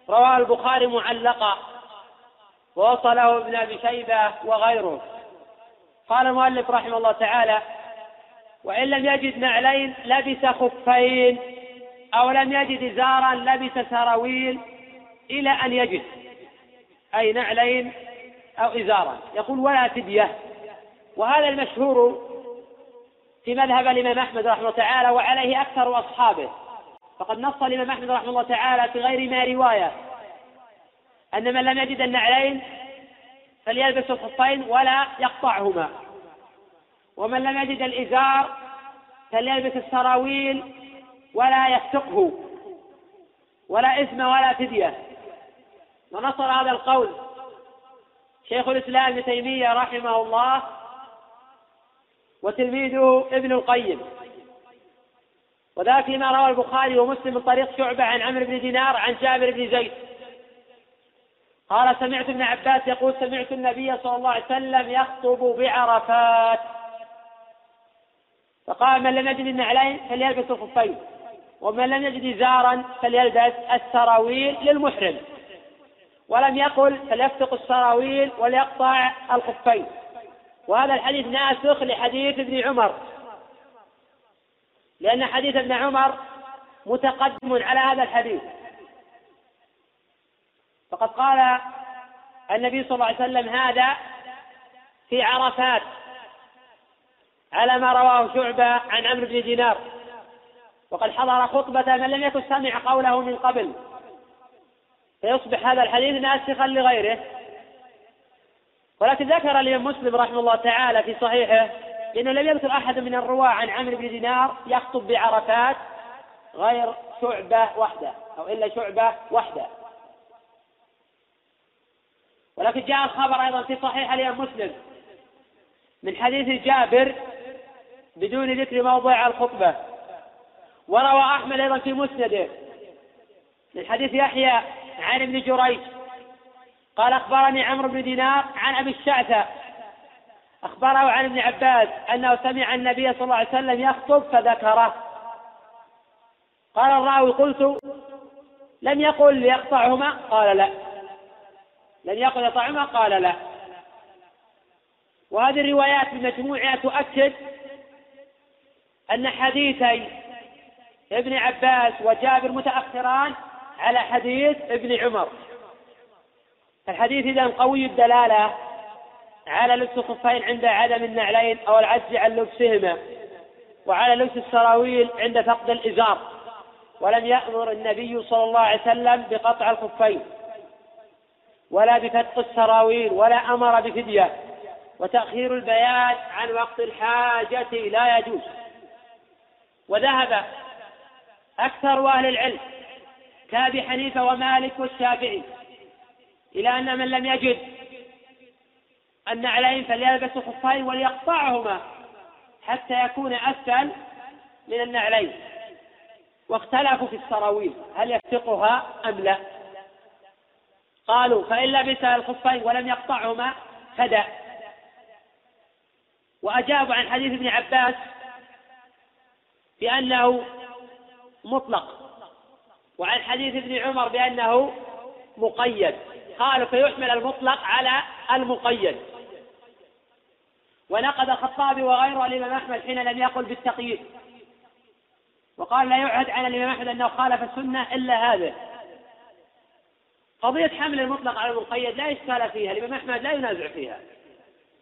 رواه البخاري معلقا. ووصله ابن أبي شيبة وغيره. قال المؤلف رحمه الله تعالى وإن لم يجد نعلين لبس خفين أو لم يجد ازارا لبس سراويل إلى أن يجد أي نعلين أو إزارا. يقول ولا فدية. وهذا المشهور في مذهب الإمام أحمد رحمه الله تعالى وعليه أكثر أصحابه. فقد نص الإمام أحمد رحمه الله تعالى في غير ما رواية. أن من لم يجد النعلين فليلبس الخفين ولا يقطعهما. ومن لم يجد الإزار فليلبس السراويل ولا يفتقه ولا إثم ولا فدية. ونصر هذا القول شيخ الإسلام ابن تيمية رحمه الله وتلميذه ابن القيم. وذاك لما روى البخاري ومسلم من طريق شعبة عن عمرو بن دينار عن جابر بن زيد. قال سمعت ابن عباس يقول سمعت النبي صلى الله عليه وسلم يخطب بعرفات. فقال من لم يجد النعلين فليلبس الخفين ومن لم يجد إزارا فليلبس السراويل للمحرم ولم يقل فليفتق السراويل وليقطع الخفين. وهذا الحديث ناسخ لحديث ابن عمر لأن حديث ابن عمر متقدم على هذا الحديث. فقد قال النبي صلى الله عليه وسلم هذا في عرفات على ما رواه شعبة عن عمرو بن دينار. وقد حضر خطبة من لم يكن سمع قوله من قبل. فيصبح هذا الحديث ناسخا لغيره. ولكن ذكر الإمام مسلم رحمه الله تعالى في صحيحه لأنه لم يذكر أحد من الرواة عن عمرو بن دينار يخطب بعرفات غير شعبة وحده أو إلا شعبة وحده. ولكن جاء الخبر أيضا في صحيح الإمام مسلم من حديث جابر بدون ذكر موضع الخطبة. وروى أحمد أيضا في مسنده من حديث يحيى عن ابن جريج قال أخبرني عمرو بن دينار عن أبي الشعثة أخبره عن ابن عباس أنه سمع النبي صلى الله عليه وسلم يخطب فذكره. قال الراوي قلت لم يقل ليقطعهما؟ قال لا. لم يقل يقطعهما قال لا. وهذه الروايات بمجموعها تؤكد أن حديثي ابن عباس وجابر متأخران على حديث ابن عمر. الحديث إذا قوي الدلالة على لبس الخفين عند عدم النعلين أو العجز عن لبسهما وعلى لبس السراويل عند فقد الإزار. ولم يأمر النبي صلى الله عليه وسلم بقطع الخفين. ولا بفتق السراويل ولا أمر بفدية. وتأخير البيان عن وقت الحاجة لا يجوز. وذهب أكثر أهل العلم كأبي حنيفة ومالك والشافعي إلى أن من لم يجد النعلين فليلبس خفين وليقطعهما حتى يكون أسفل من النعلين. واختلفوا في السراويل هل يفتقها أم لا؟ قالوا فإن لبس الخفين ولم يقطعهما فدأ. وأجابوا عن حديث ابن عباس بأنه مطلق وعن حديث ابن عمر بأنه مقيد. قالوا فيحمل المطلق على المقيد. ونقد الخطابي وغيره الإمام أحمد حين لم يقل بالتقييد. وقال لا يعهد على الإمام أحمد أنه خالف السنة إلا هذا. قضية حمل المطلق على المقيد لا إشكال فيها الإمام أحمد لا ينازع فيها.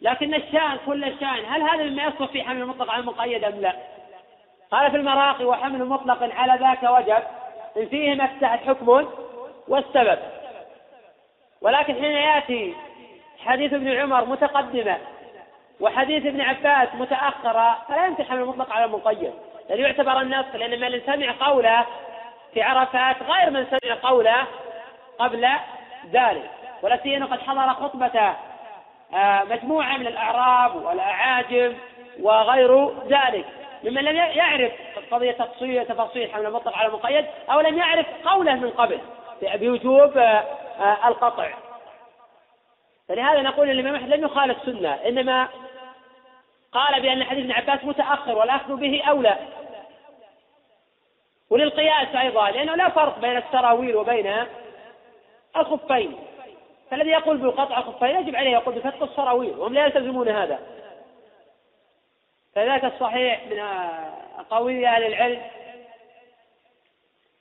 لكن الشان كل الشان هل هذا مما يصلح في حمل المطلق على المقيد أم لا؟ قال في المراقي وحمل مطلق على ذاك وجب إن فيه ما حكم والسبب. ولكن حين يأتي حديث ابن عمر متقدمة وحديث ابن عباس متأخرة فلا يمكن حمل المطلق على المقيد. لأنه يعتبر النص لأن من سمع قوله في عرفات غير من سمع قوله قبل ذلك. ولا سيما قد حضر خطبة آه، مجموعة من الأعراب والأعاجم وغير ذلك. ممن لم يعرف قضية تفصيل تفاصيل حمل المطلق على المقيد أو لم يعرف قوله من قبل بوجوب آه، آه، القطع. فلهذا نقول إن الإمام أحمد لم يخالف السنة إنما قال بأن حديث ابن عباس متأخر والأخذ به أولى. وللقياس أيضا لأنه لا فرق بين السراويل وبين الخفين. فالذي يقول بقطع الخفين يجب عليه يقول بفتح السراويل وهم لا يلتزمون هذا. فذاك الصحيح من قوي أهل العلم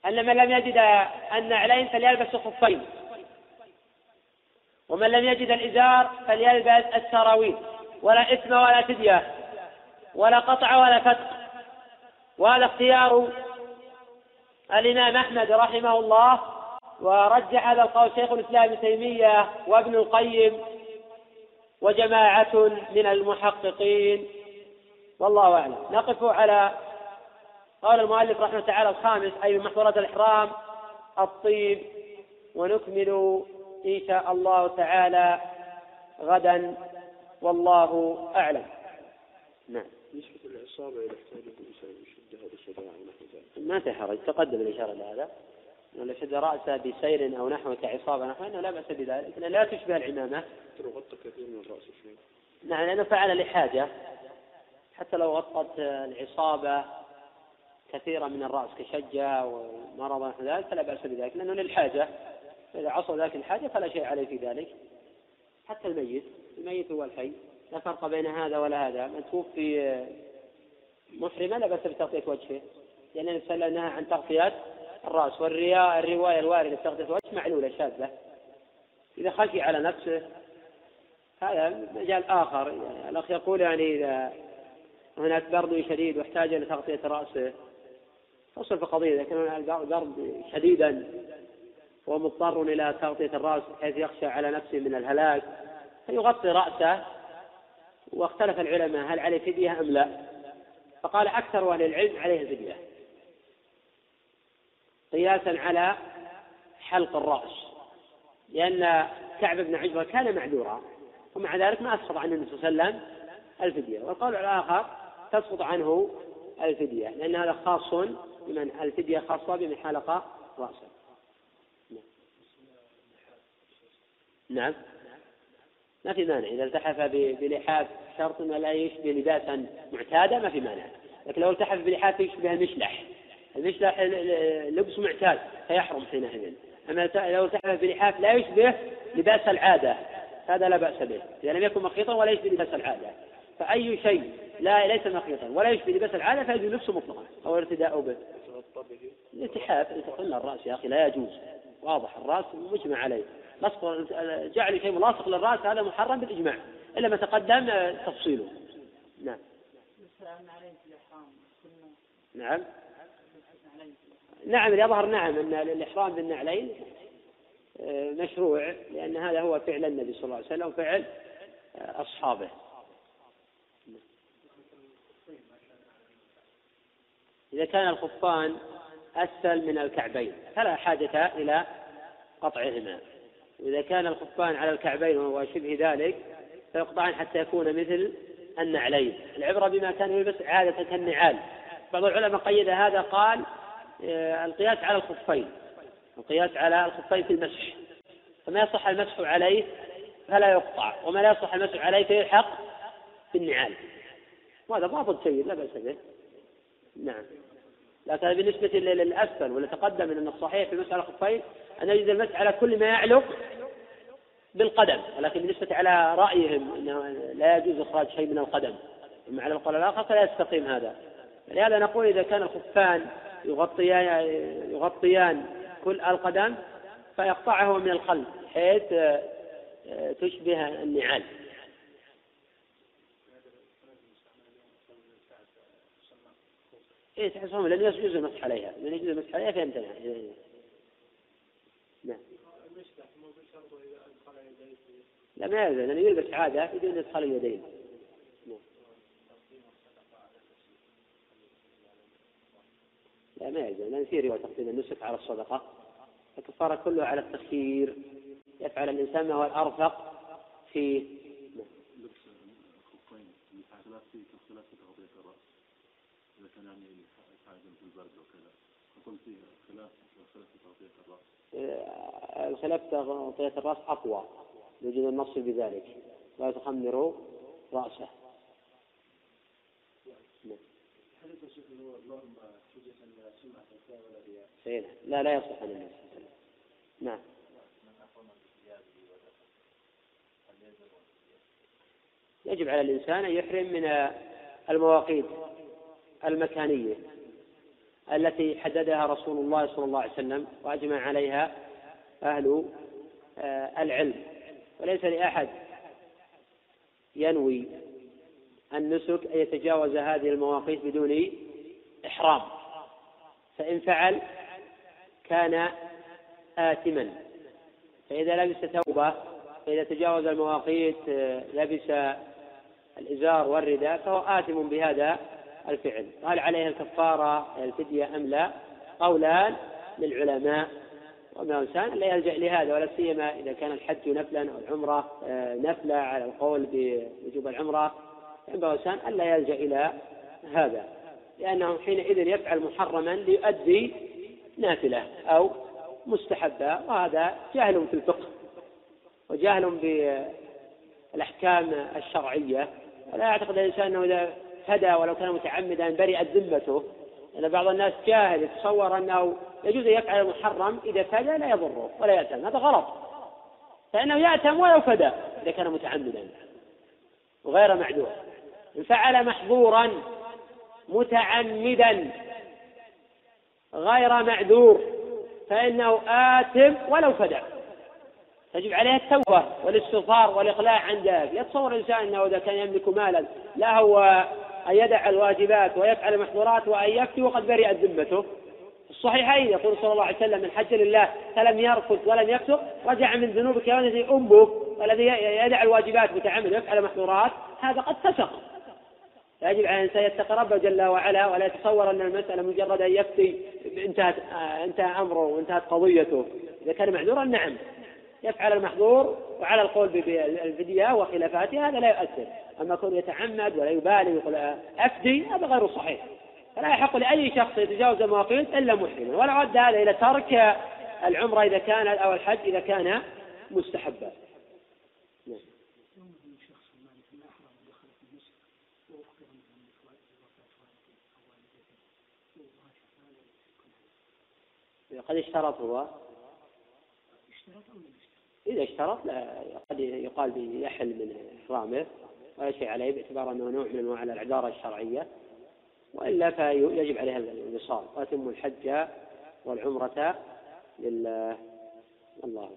أن من لم يجد النعلين فليلبس الخفين ومن لم يجد الإزار فليلبس السراويل ولا إثم ولا فدية ولا قطع ولا فتق وهذا اختيار الإمام أحمد رحمه الله ورجح هذا القول شيخ الإسلام ابن تيمية وابن القيم وجماعة من المحققين. والله أعلم. نقف على قول المؤلف رحمه الله تعالى الخامس أي من محظورات الإحرام الطيب ونكمل إن شاء الله تعالى غدا. والله أعلم. نعم. نسبة العصابة إلى احتاج الإنسان يشد هذا الشجاعة ونحو ذلك. ما في حرج. تقدم الإشارة لهذا. لو شد رأسه بسير أو نحو كعصابة نحو أنه لا بأس بذلك لا تشبه العمامة. غطى كثير من الرأس شوي. نعم لأنه فعل لحاجة. حتى لو غطت العصابة كثيرا من الرأس كشجة ومرض ونحو ذلك فلا بأس بذلك. لأنه للحاجة. فإذا عصى ذاك الحاجة فلا شيء عليه في ذلك. حتى الميت. الميت هو الحي. لا فرق بين هذا ولا هذا. من توفي محرما لا بأس بتغطية وجهه. لأن النبي صلى الله عليه وسلم نهى عن تغطية الرأس والرواية الواردة في تغطية الوجه معلولة شاذة؟ إذا خشي على نفسه هذا مجال آخر. يعني الأخ يقول يعني إذا هناك برد شديد واحتاج إلى تغطية رأسه فصل في قضية إذا كان البرد شديدا ومضطر إلى تغطية الرأس حيث يخشى على نفسه من الهلاك فيغطي رأسه. واختلف العلماء هل عليه فدية أم لا؟ فقال أكثر أهل العلم عليه فدية. قياسا على حلق الرأس لأن كعب بن عجبة كان معذورا ومع ذلك ما أسقط عن النبي صلى الله عليه وسلم الفدية. والقول الآخر تسقط عنه الفدية لأن هذا خاص بمن؟ الفدية خاصة بمن حلق رأسه. نعم. ما في مانع. إذا التحف بلحاف شرط ما لا يشبه لباسا معتادا ما في مانع. لكن لو التحف بلحاف يشبه المشلح المشلح لبس معتاد؟ فيحرم حينئذ. أما لو التحف بلحاف لا يشبه لباس العادة. هذا لا بأس به. إذا لم يكن مخيطا ولا يشبه لباس العادة. فأي شيء لا ليس مخيطا ولا يشبه لباس العادة فيجوز لبسه مطلقا. أو الارتداء به الالتحاف قلنا الرأس يا أخي لا يجوز. واضح. الرأس مجمع عليه. لصق جعل شيء ملاصق للرأس هذا محرم بالإجماع. إلا ما تقدم تفصيله. نعم. نعم. نعم يظهر نعم أن الإحرام بالنعلين آه، مشروع لأن هذا هو فعل النبي صلى الله عليه وسلم وفعل آه، أصحابه. إذا كان الخفان أسفل من الكعبين فلا حاجة إلى قطعهما. وإذا كان الخفان على الكعبين وشبه ذلك فيقطعان حتى يكون مثل النعلين. العبرة بما كان يلبس عادة كالنعال. بعض العلماء قيد هذا قال القياس على الخفين. القياس على الخفين في المسح. فما يصح المسح عليه فلا يقطع وما لا يصح المسح عليه فيلحق بالنعال. وهذا ضابط جيد لا بأس به. نعم. لكن بالنسبة للأسفل واللي تقدم أن الصحيح في مسألة الخفين أن يجوز المسح على كل ما يعلق بالقدم ولكن بالنسبة على رأيهم أنه لا يجوز إخراج شيء من القدم. أما على القول الآخر فلا يستقيم هذا. لهذا نقول إذا كان الخفان يغطيان يغطيان كل القدم فيقطعه من الخلف حيث تشبه النعال. إيه تحسهم لأن يجوز المسح عليها. لأن يجوز المسح عليها فيمتنع. نعم. لا ما يلزم. يلبس عادة بدون إدخال اليدين نعم. لا ما يلزم لأن في رواية تقديم النسك على الصدقة الكفارة كلها على التخيير يفعل الإنسان ما هو الأرفق في آه، الخلاف تغطية الرأس أقوى يوجد النص بذلك لا تخمروا رأسه. إيه، لا لا يصح عن النبي نعم. يجب على الإنسان أن يحرم من المواقيت المكانية التي حددها رسول الله صلى الله عليه وسلم وأجمع عليها أهل آه، العلم. وليس لأحد ينوي النسك أن يتجاوز هذه المواقيت بدون إحرام. فإن فعل كان آثما. فإذا لبس ثوبه فإذا تجاوز المواقيت آه، لبس الإزار والرداء فهو آثم بهذا الفعل. هل عليه الكفارة الفدية أم لا؟ قولان للعلماء. وما إنسان لا يلجأ لهذا ولا سيما إذا كان الحج نفلا أو العمرة آه، نفلة على القول بوجوب العمرة. ينبغي الإنسان ألا يلجأ إلى هذا لأنه حينئذ يفعل محرما ليؤدي نافلة أو مستحبة وهذا جهل في الفقه وجهل بالأحكام الشرعية. ولا يعتقد الإنسان أنه إذا فدى ولو كان متعمدا برئت ذمته لأن بعض الناس جاهل يتصور أنه يجوز أن يفعل المحرم إذا فدى لا يضره ولا يأتم هذا غلط. فإنه يأتم ولو فدى إذا كان متعمدا وغير معذور. فعل محظورا متعمدا غير معذور فإنه آثم ولو فدى. تجب عليه التوبة والاستغفار والإقلاع عن ذلك. يتصور الإنسان أنه إذا كان يملك مالا لا هو أن يدع الواجبات ويفعل المحظورات وأن يفتي وقد برئت ذمته. الصحيحين يقول صلى الله عليه وسلم من حج لله فلم يرفض ولم يفسق رجع من ذنوبك كونته أمه والذي يدع الواجبات متعمد ويفعل المحظورات هذا قد فسق. يجب على الإنسان يتقي ربه جل وعلا ولا يتصور أن المسألة مجرد أن يفتي انتهت انتهى أمره وانتهت قضيته. إذا كان معذورا نعم. يفعل المحظور وعلى القول بالفدية وخلافاتها هذا لا يؤثر. أما كون يتعمد ولا يبالي ويقول أفدي هذا غير صحيح. فلا يحق لأي شخص يتجاوز المواقيت إلا محرما. ولا رد هذا إلى ترك العمرة إذا كان أو الحج إذا كان مستحبا. قد اشترط هو. إذا اشترط لا قد يقال به يحل من إحرامه ولا شيء عليه باعتبار أنه نوع من أنواع الأعذار الشرعية. وإلا فيجب عليها الوصال وأتم الحج والعمرة لله. الله